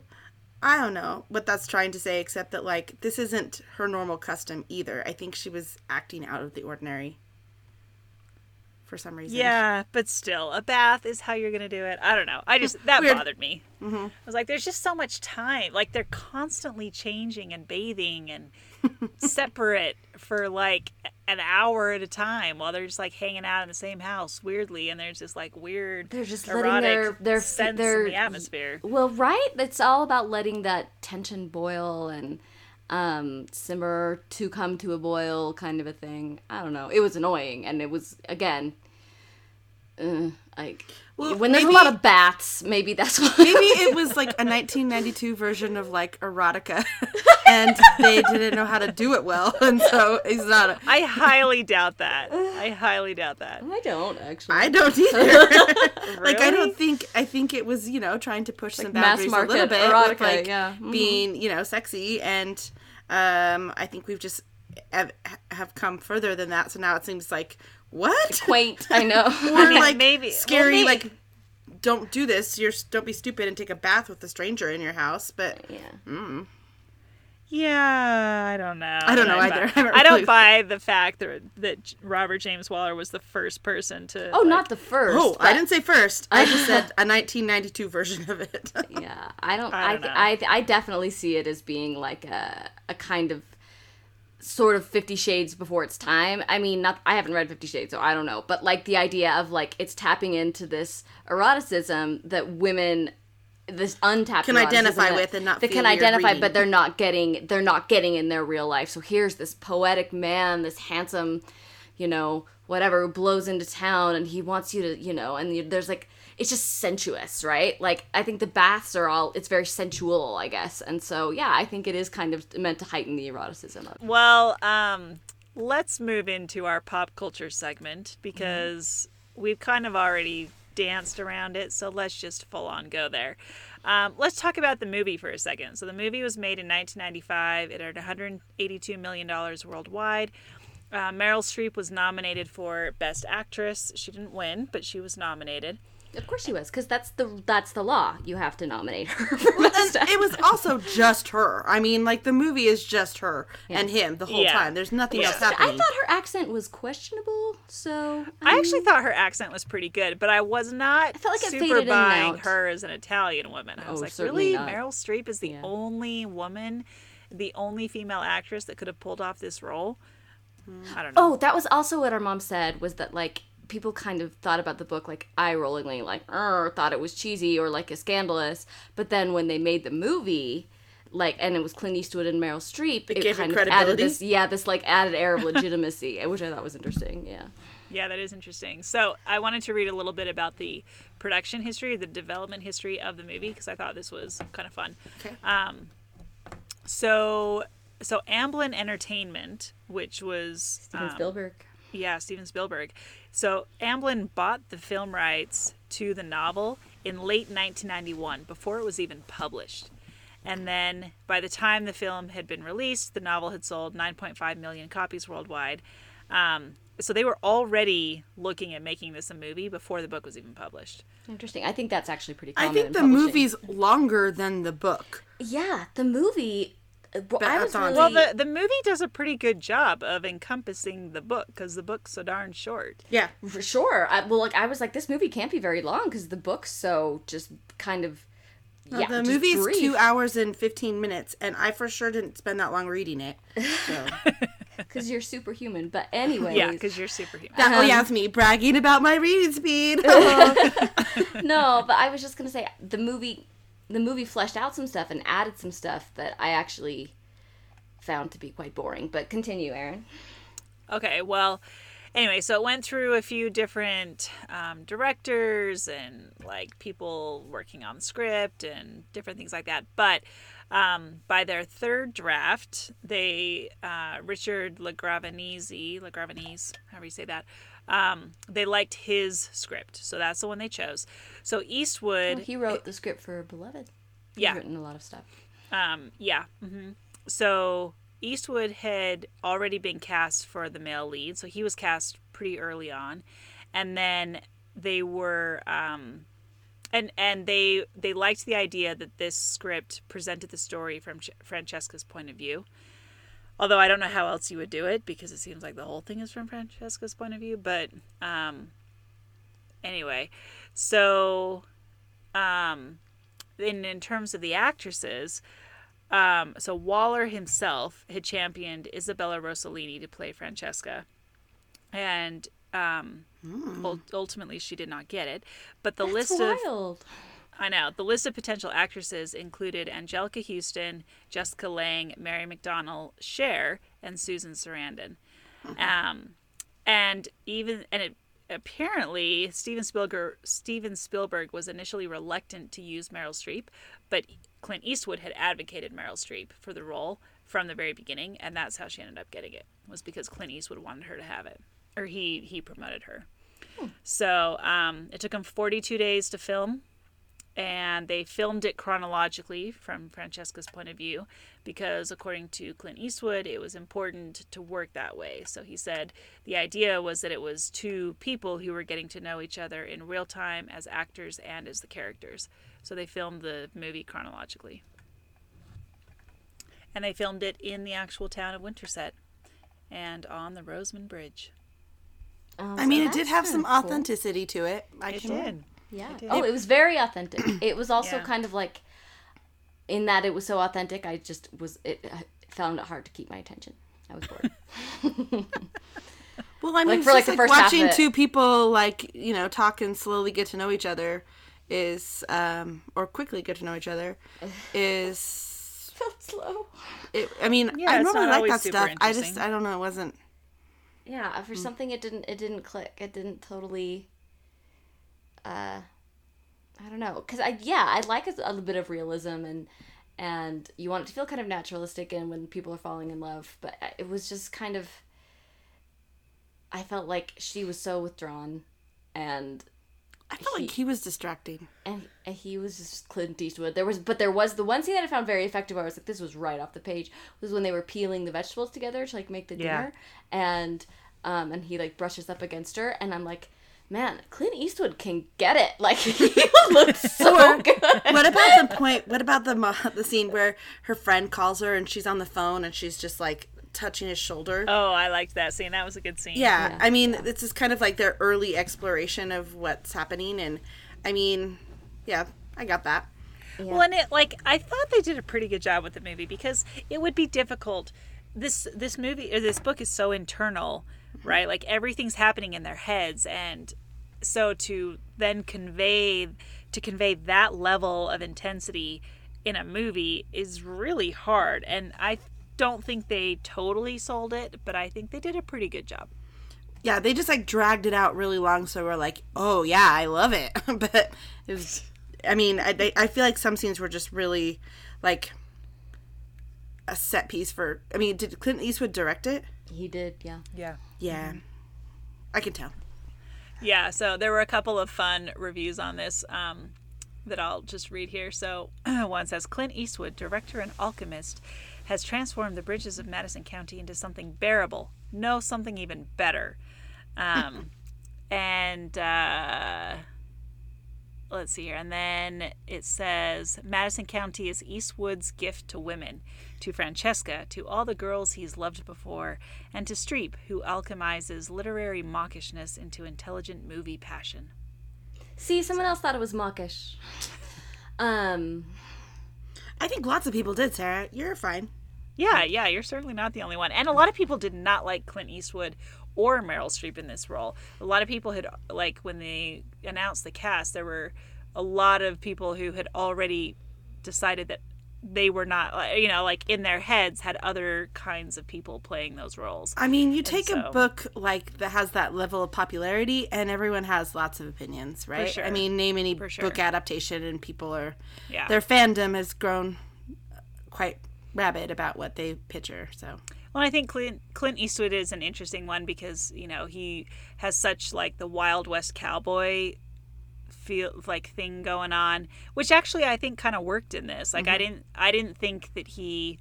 I don't know what that's trying to say, except that like this isn't her normal custom either. I think she was acting out of the ordinary for some reason. Yeah, but still, a bath is how you're gonna do it. I don't know. I just that Weird. bothered me. Mm-hmm. I was like, there's just so much time. Like they're constantly changing and bathing and separate for like an hour at a time while they're just like hanging out in the same house weirdly, and there's this like weird, They're just letting erotic their- their sense their- in the atmosphere. Well, right? It's all about letting that tension boil and um, simmer to come to a boil kind of a thing. I don't know. It was annoying, and it was again, uh, like Well, when there's maybe- a lot of bats, maybe that's why. Maybe it was like a 1992 version of like erotica, and they didn't know how to do it well, and so it's not. A, I highly doubt that. I highly doubt that. I don't actually. I don't either. Like I don't think I think it was you know trying to push some mass boundaries a little market bit erotica, with like yeah. Mhm. being you know sexy and um I think we've just have, have come further than that. So now it seems like what Quaint. I know. or mean, like maybe- well, scary maybe- like don't do this. You're don't be stupid and take a bath with a stranger in your house. But uh, yeah. Yeah, I don't know. I don't know buy- either. I I don't buy the fact that that Robert James Waller was the first person to. Oh, like- not the first. oh, I didn't say first. I just said a 1992 version of it. yeah i don't I i don't know. I, I definitely see it as being like a, a kind of sort of 50 shades before its time. I mean not i haven't read 50 shades so i don't know. But like the idea of like it's tapping into this eroticism that women this untapped Can identify with and not they can identify reading. but they're not getting they're not getting in their real life. So here's this poetic man this handsome you know whatever who blows into town and he wants you to you know and there's like it's just sensuous right like i think the baths are all it's very sensual i guess and so yeah i think it is kind of meant to heighten the eroticism of Well, um, let's move into our pop culture segment because we've kind of already danced around it, so let's just full on go there. Um, let's talk about the movie for a second. So the movie was made in 1995. It earned 182 million dollars worldwide. Uh, Meryl Streep was nominated for Best Actress. She didn't win, but she was nominated. Of course she was because that's the that's the law you have to nominate her for best it was also just her. I mean, like the movie is just her and him the whole Yeah. time. There's nothing Yeah. else happening. I thought her accent was questionable, so I um, actually thought her accent was pretty good, but I was not I felt like it super faded buying out. her as an Italian woman. I was Oh, like, really? not. Meryl Streep is the Yeah. only woman, the only female actress that could have pulled off this role? I don't know. Oh, that was also what our mom said was that like people kind of thought about the book like eye rollingly, like er, thought it was cheesy or like a scandalous. But then when they made the movie, like, and it was Clint Eastwood and Meryl Streep. It, gave it kind of added this, yeah, this like added air of legitimacy, which I thought was interesting. Yeah. Yeah, that is interesting. So I wanted to read a little bit about the production history, the development history of the movie, because I thought this was kind of fun. Okay. Um, so so Amblin Entertainment, which was Steven um, Spielberg. Yeah, Steven Spielberg. So Amblin bought the film rights to the novel in late 1991, before it was even published. And then by the time the film had been released, the novel had sold 9.5 million copies worldwide. Um, so they were already looking at making this a movie before the book was even published. Interesting. I think that's actually pretty I think the publishing. movie's longer than the book. Yeah, the movie. Well, I was really, Well, the, the movie does a pretty good job of encompassing the book because the book's so darn short. Yeah. For sure. I, well, like I was like, this movie can't be very long because the book's so just kind of. Yeah, the just movie's brief. two hours and 15 minutes, and I for sure didn't spend that long reading it. So. because you're superhuman. But anyway Yeah, because you're superhuman. That, oh, yeah, Um, it's me bragging about my reading speed. no, but I was just gonna say the movie, the movie fleshed out some stuff and added some stuff that I actually found to be quite boring. But continue, Erin. Okay, well, anyway, so it went through a few different um, directors and like people working on script and different things like that. But um, by their third draft, they uh, Richard LaGravenese, LaGravenese, however you say that, um, they liked his script, so that's the one they chose. So Eastwood, He wrote the script for Beloved. He's Yeah. written a lot of stuff. Um, yeah. hmm So Eastwood had already been cast for the male lead, so he was cast pretty early on, and then they were, um, and and they they liked the idea that this script presented the story from Ch- Francesca's point of view. Although I don't know how else you would do it because it seems like the whole thing is from Francesca's point of view. But um, anyway, so um, in in terms of the actresses, um, so Waller himself had championed Isabella Rossellini to play Francesca, and um, ul- ultimately she did not get it. But the That's list of wild. I know the list of potential actresses included Anjelica Huston, Jessica Lange, Mary McDonnell, Cher, and Susan Sarandon. Um, and even and it apparently Steven Spielberg Steven Spielberg was initially reluctant to use Meryl Streep, but Clint Eastwood had advocated Meryl Streep for the role from the very beginning, and that's how she ended up getting it. Was because Clint Eastwood wanted her to have it, or he he promoted her. So um, it took him 42 days to film and they filmed it chronologically from Francesca's point of view because according to Clint Eastwood it was important to work that way. So he said the idea was that it was two people who were getting to know each other in real time as actors and as the characters. So they filmed the movie chronologically. And they filmed it in the actual town of Winterset and on the Roseman Bridge. Um, I mean, it did have kinda some cool. authenticity to it. I It can- did. Yeah. Oh, it was very authentic. It was also Yeah. kind of like, in that it was so authentic, I just was it I found it hard to keep my attention. I was bored. Well, I mean, Like, for, like, just the like first half watching two people like you know talk and slowly get to know each other is um or quickly get to know each other is Felt slow. it, I mean Yeah, I normally like that stuff. I just. I don't know it wasn't Yeah, for something it didn't it didn't click. It didn't totally. Uh, I don't know, cause I yeah I like a, a little bit of realism and and you want it to feel kind of naturalistic and when people are falling in love, but it was just kind of. I felt like she was so withdrawn, and I felt He- like he was distracting. and, and he was just Clint Eastwood. There was, but there was the one scene that I found very effective. Where I was like, this was right off the page. Was when they were peeling the vegetables together to like make the Yeah. dinner, and um, and he like brushes up against her, and I'm like, man, Clint Eastwood can get it. Like he looks so good. what about the point? What about the the scene where her friend calls her and she's on the phone and she's just like touching his shoulder? Oh, I liked that scene. That was a good scene. yeah, Yeah, I mean, this is kind of like their early exploration of what's happening, and I mean, yeah, I got that. Well, and it like I thought they did a pretty good job with the movie because it would be difficult. This this movie or this book is so internal, right? Like everything's happening in their heads, and so to then convey to convey that level of intensity in a movie is really hard. And I don't think they totally sold it, but I think they did a pretty good job. Yeah, they just like dragged it out really long, so we're like, oh yeah, I love it. but it was, I mean, I I feel like some scenes were just really like a set piece for. I mean, did Clint Eastwood direct it? He did, yeah. Yeah. Yeah, I can tell. Yeah, so there were a couple of fun reviews on this um, that I'll just read here. So one says Clint Eastwood, director and alchemist, has transformed the bridges of Madison County into something bearable. No, something even better. Um, and uh, let's see here. And then it says Madison County is Eastwood's gift to women, to Francesca, to all the girls he's loved before, and to Streep, who alchemizes literary mawkishness into intelligent movie passion. See, someone else thought it was mawkish. Um, I think lots of people did, Sarah. You're fine. Yeah, yeah, you're certainly not the only one. And a lot of people did not like Clint Eastwood or Meryl Streep in this role. A lot of people had, like, when they announced the cast, there were a lot of people who had already decided that they were not, uh, you know, like in their heads had other kinds of people playing those roles. I mean, you take so- a book like that has that level of popularity, and everyone has lots of opinions, right? sure. I mean, name any sure. book adaptation, and people are Yeah. their fandom has grown quite rabid about what they picture. So Well, I think Clint, Clint Eastwood is an interesting one because you know he has such like the Wild West cowboy feel like thing going on, which actually I think kind of worked in this. Like Mm-hmm. I didn't I didn't think that he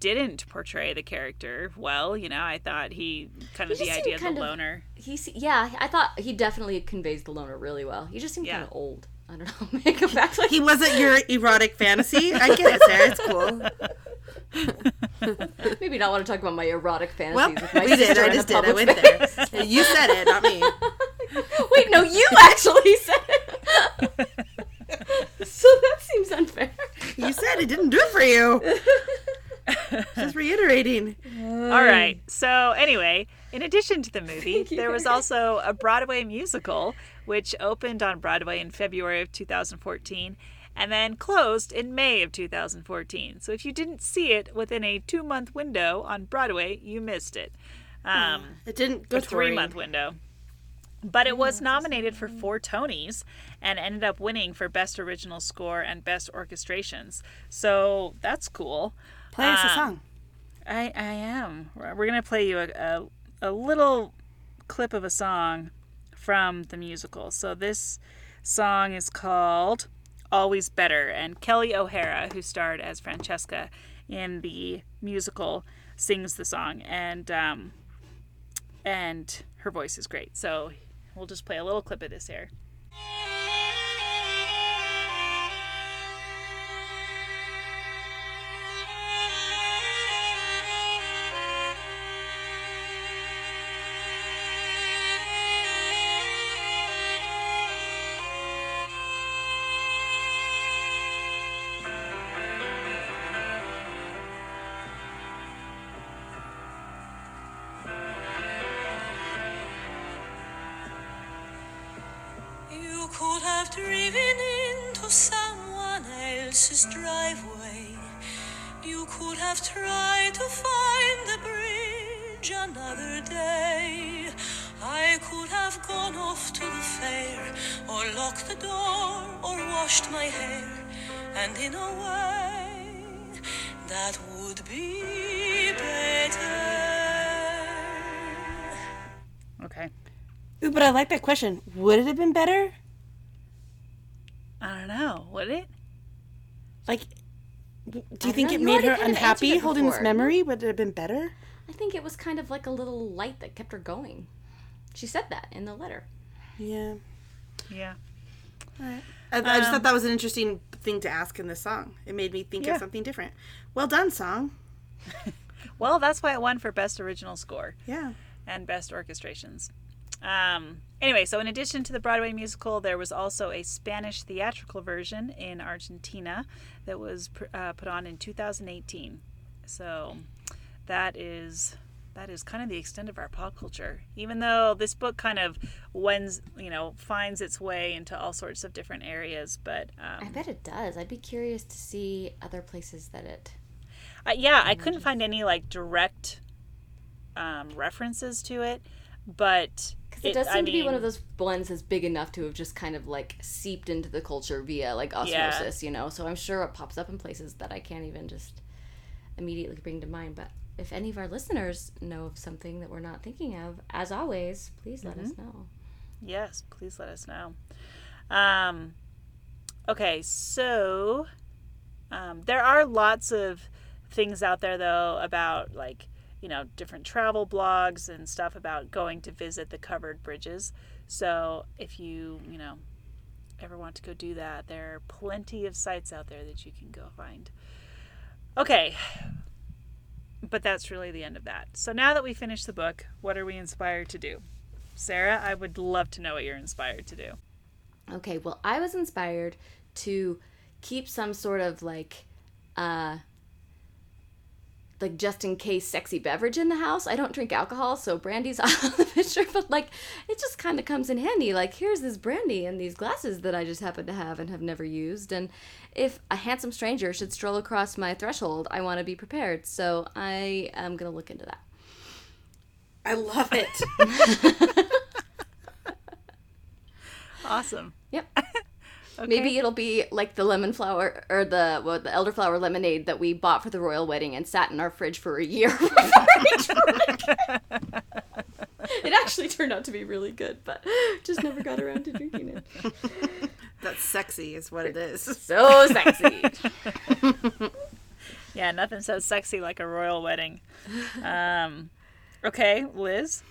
didn't portray the character well. You know, I thought he kind of He the idea of seemed the kind of- loner. he's yeah, I thought he definitely conveys the loner really well. He just seemed Yeah. kind of old. I don't know. Make him back like he wasn't your erotic fantasy. I get it, Sarah. It's cool. maybe not want to talk about my erotic Well, fantasies with my we did. I just did. I public went space. there. You said it, not me. Wait, no, you actually said it. so that seems unfair. You said it didn't do it for you. Just reiterating. All right. So anyway, in addition to the movie, there was also a Broadway musical which opened on Broadway in February of 2014 and then closed in May of 2014. So if you didn't see it within a 2-month window on Broadway, you missed it. Um It didn't go a 3-month window. But it was nominated for four Tonys and ended up winning for Best Original Score and Best Orchestrations. So that's cool. Play us a Um, song. I, I am. We're we're gonna play you a, a, a little clip of a song from the musical. So this song is called "Always Better," and Kelli O'Hara, who starred as Francesca in the musical, sings the song, and um, and her voice is great. So we'll just play a little clip of this here. Driven into someone else's driveway. You could have tried to find the bridge another day. I could have gone off to the fair, or locked the door, or washed my hair, and in a way that would be better. Okay. Ooh, but I like that question. Would it have been better? I don't know. Would it? Like, do you think know. it You made her unhappy answered it holding this memory? Would it have been better? I think it was kind of like a little light that kept her going. She said that in the letter. Yeah. Yeah. I, I just thought that um, was an interesting thing to ask in this song. It made me think Yeah. of something different. Well done, song. Well, that's why it won for Best Original Score. Yeah. and best orchestrations. Um, anyway, so in addition to the Broadway musical, there was also a Spanish theatrical version in Argentina that was pr- uh, put on in 2018. So that is that is kind of the extent of our pop culture. Even though this book kind of wends, you know, finds its way into all sorts of different areas, but I um, bet it does. I'd be curious to see other places that it. I, yeah, I couldn't find any like direct um, references to it, but Because it, does seem to be one of those ones that's big enough to have just kind of like seeped into the culture via like osmosis, you know. So I'm sure it pops up in places that I can't even just immediately bring to mind. But if any of our listeners know of something that we're not thinking of, as always, please let us know. Yes, please let us know. Um, okay, so um, there are lots of things out there though about like you know different travel blogs and stuff about going to visit the covered bridges. So if you you know ever want to go do that, there are plenty of sites out there that you can go find. Okay. But that's really the end of that. So now that we finished the book, what are we inspired to do? Sarah, I would love to know what you're inspired to do. Okay, well, I was inspired to keep some sort of like, uh, like just in case sexy beverage in the house. I don't drink alcohol, so brandy's out of the picture, but like it just kind of comes in handy. Like, here's this brandy in these glasses that I just happen to have and have never used. And if a handsome stranger should stroll across my threshold, I want to be prepared. So I am going to look into that. I love it. Awesome. Yep. Okay. Maybe it'll be like the lemon flower or the well, the elderflower lemonade that we bought for the royal wedding and sat in our fridge for a year. it actually turned out to be really good, but just never got around to drinking it. That's sexy, is what it is. So sexy. Yeah, nothing says sexy like a royal wedding. Um, okay, Liz.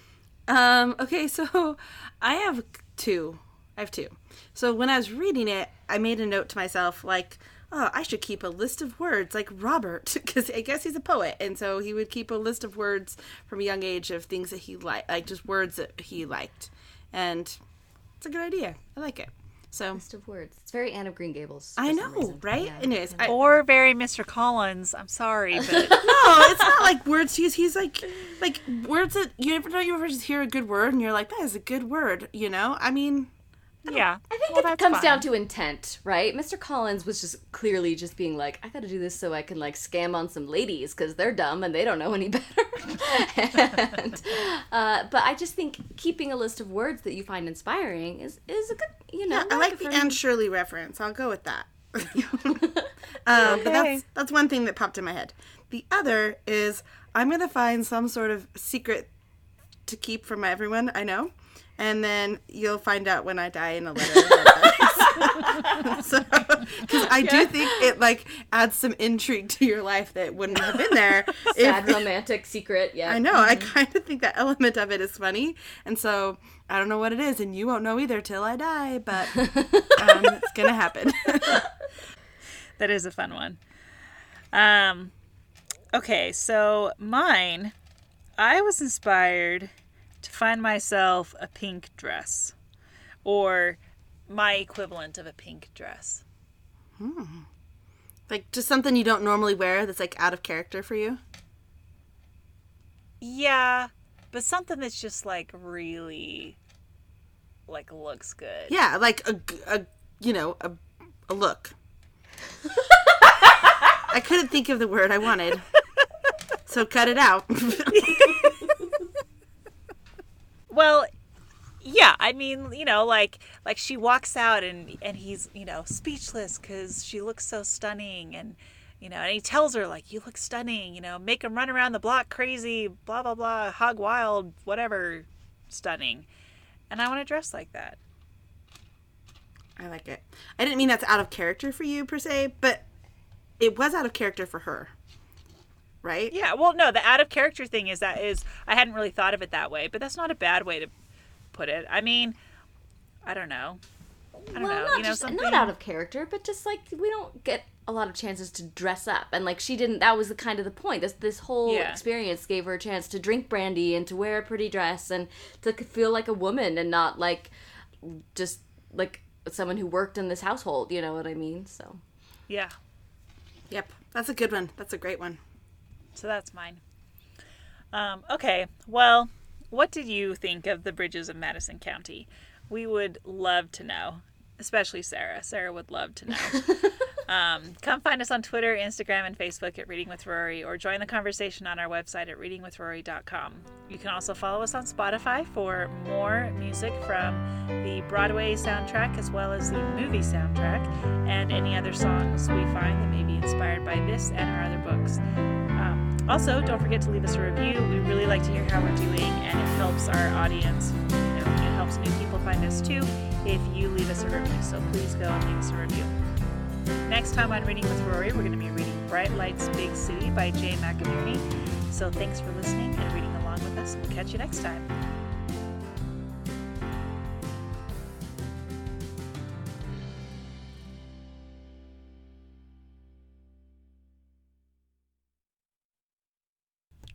Um, okay, so I have two. I have two. So when I was reading it, I made a note to myself, like, oh, I should keep a list of words like Robert, because I guess he's a poet. And so he would keep a list of words from a young age of things that he liked, like just words that he liked. And it's a good idea. I like it. So List of words. It's very Anne of Green Gables. I know, right? Yeah. Anyways, I, Or very Mr. Collins. I'm sorry, but no, it's not like words he's he's like like words that you ever know you ever just hear a good word and you're like that is a good word, you know? I mean, yeah. I think Well, it comes fine. down to intent, right? Mr. Collins was just clearly just being like, I got to do this so I can like scam on some ladies because they're dumb and they don't know any better. and, uh, but I just think keeping a list of words that you find inspiring is is a good, you know. I like the Anne Shirley reference. I'll go with that. um, But Okay. that's that's one thing that popped in my head. The other is I'm gonna find some sort of secret to keep from everyone I know, and then you'll find out when I die in a letter. so, because I do think it like adds some intrigue to your life that wouldn't have been there sad if romantic secret. Yeah, I know. I kind of think that element of it is funny, and so I don't know what it is, and you won't know either till I die. But um, it's gonna happen. That is a fun one. Um, okay, so mine, I was inspired find myself a pink dress, or my equivalent of a pink dress. Hmm. like just something you don't normally wear that's like out of character for you. Yeah, but something that's just like really, like looks good. Yeah, like a, a you know a, a look. I couldn't think of the word I wanted, so cut it out. Well, yeah, I mean, you know, like like she walks out and and he's you know speechless because she looks so stunning and. You know, and he tells her like, "You look stunning. You know, make him run around the block crazy, blah blah blah, hog wild, whatever, stunning." And I want to dress like that. I like it. I didn't mean that's out of character for you per se, but it was out of character for her, right? Yeah, well, no, the out of character thing is that is I hadn't really thought of it that way, but that's not a bad way to put it. I mean, I don't know. I don't well, know. not you know, just something not out of character, but just like we don't get a lot of chances to dress up, and like she didn't. That was the kind of the point. This this whole Yeah. experience gave her a chance to drink brandy and to wear a pretty dress and to feel like a woman and not like just like someone who worked in this household. You know what I mean? So yeah. Yep. That's a good one. That's a great one. So that's mine. Um, okay, well, what did you think of the bridges of Madison County? We would love to know, especially Sarah. Sarah would love to know. um, come find us on Twitter, Instagram, and Facebook at Reading with Rory, or join the conversation on our website at readingwithrory.com. You can also follow us on Spotify for more music from the Broadway soundtrack as well as the movie soundtrack and any other songs we find that may be inspired by this and our other books. Also, don't forget to leave us a review. We really like to hear how we're doing, and it helps our audience. You know, it helps new people find us too if you leave us a review. So please go and leave us a review. Next time on Reading with Rory, we're going to be reading Bright Lights Big City by Jay McInerney. So thanks for listening and reading along with us. We'll catch you next time.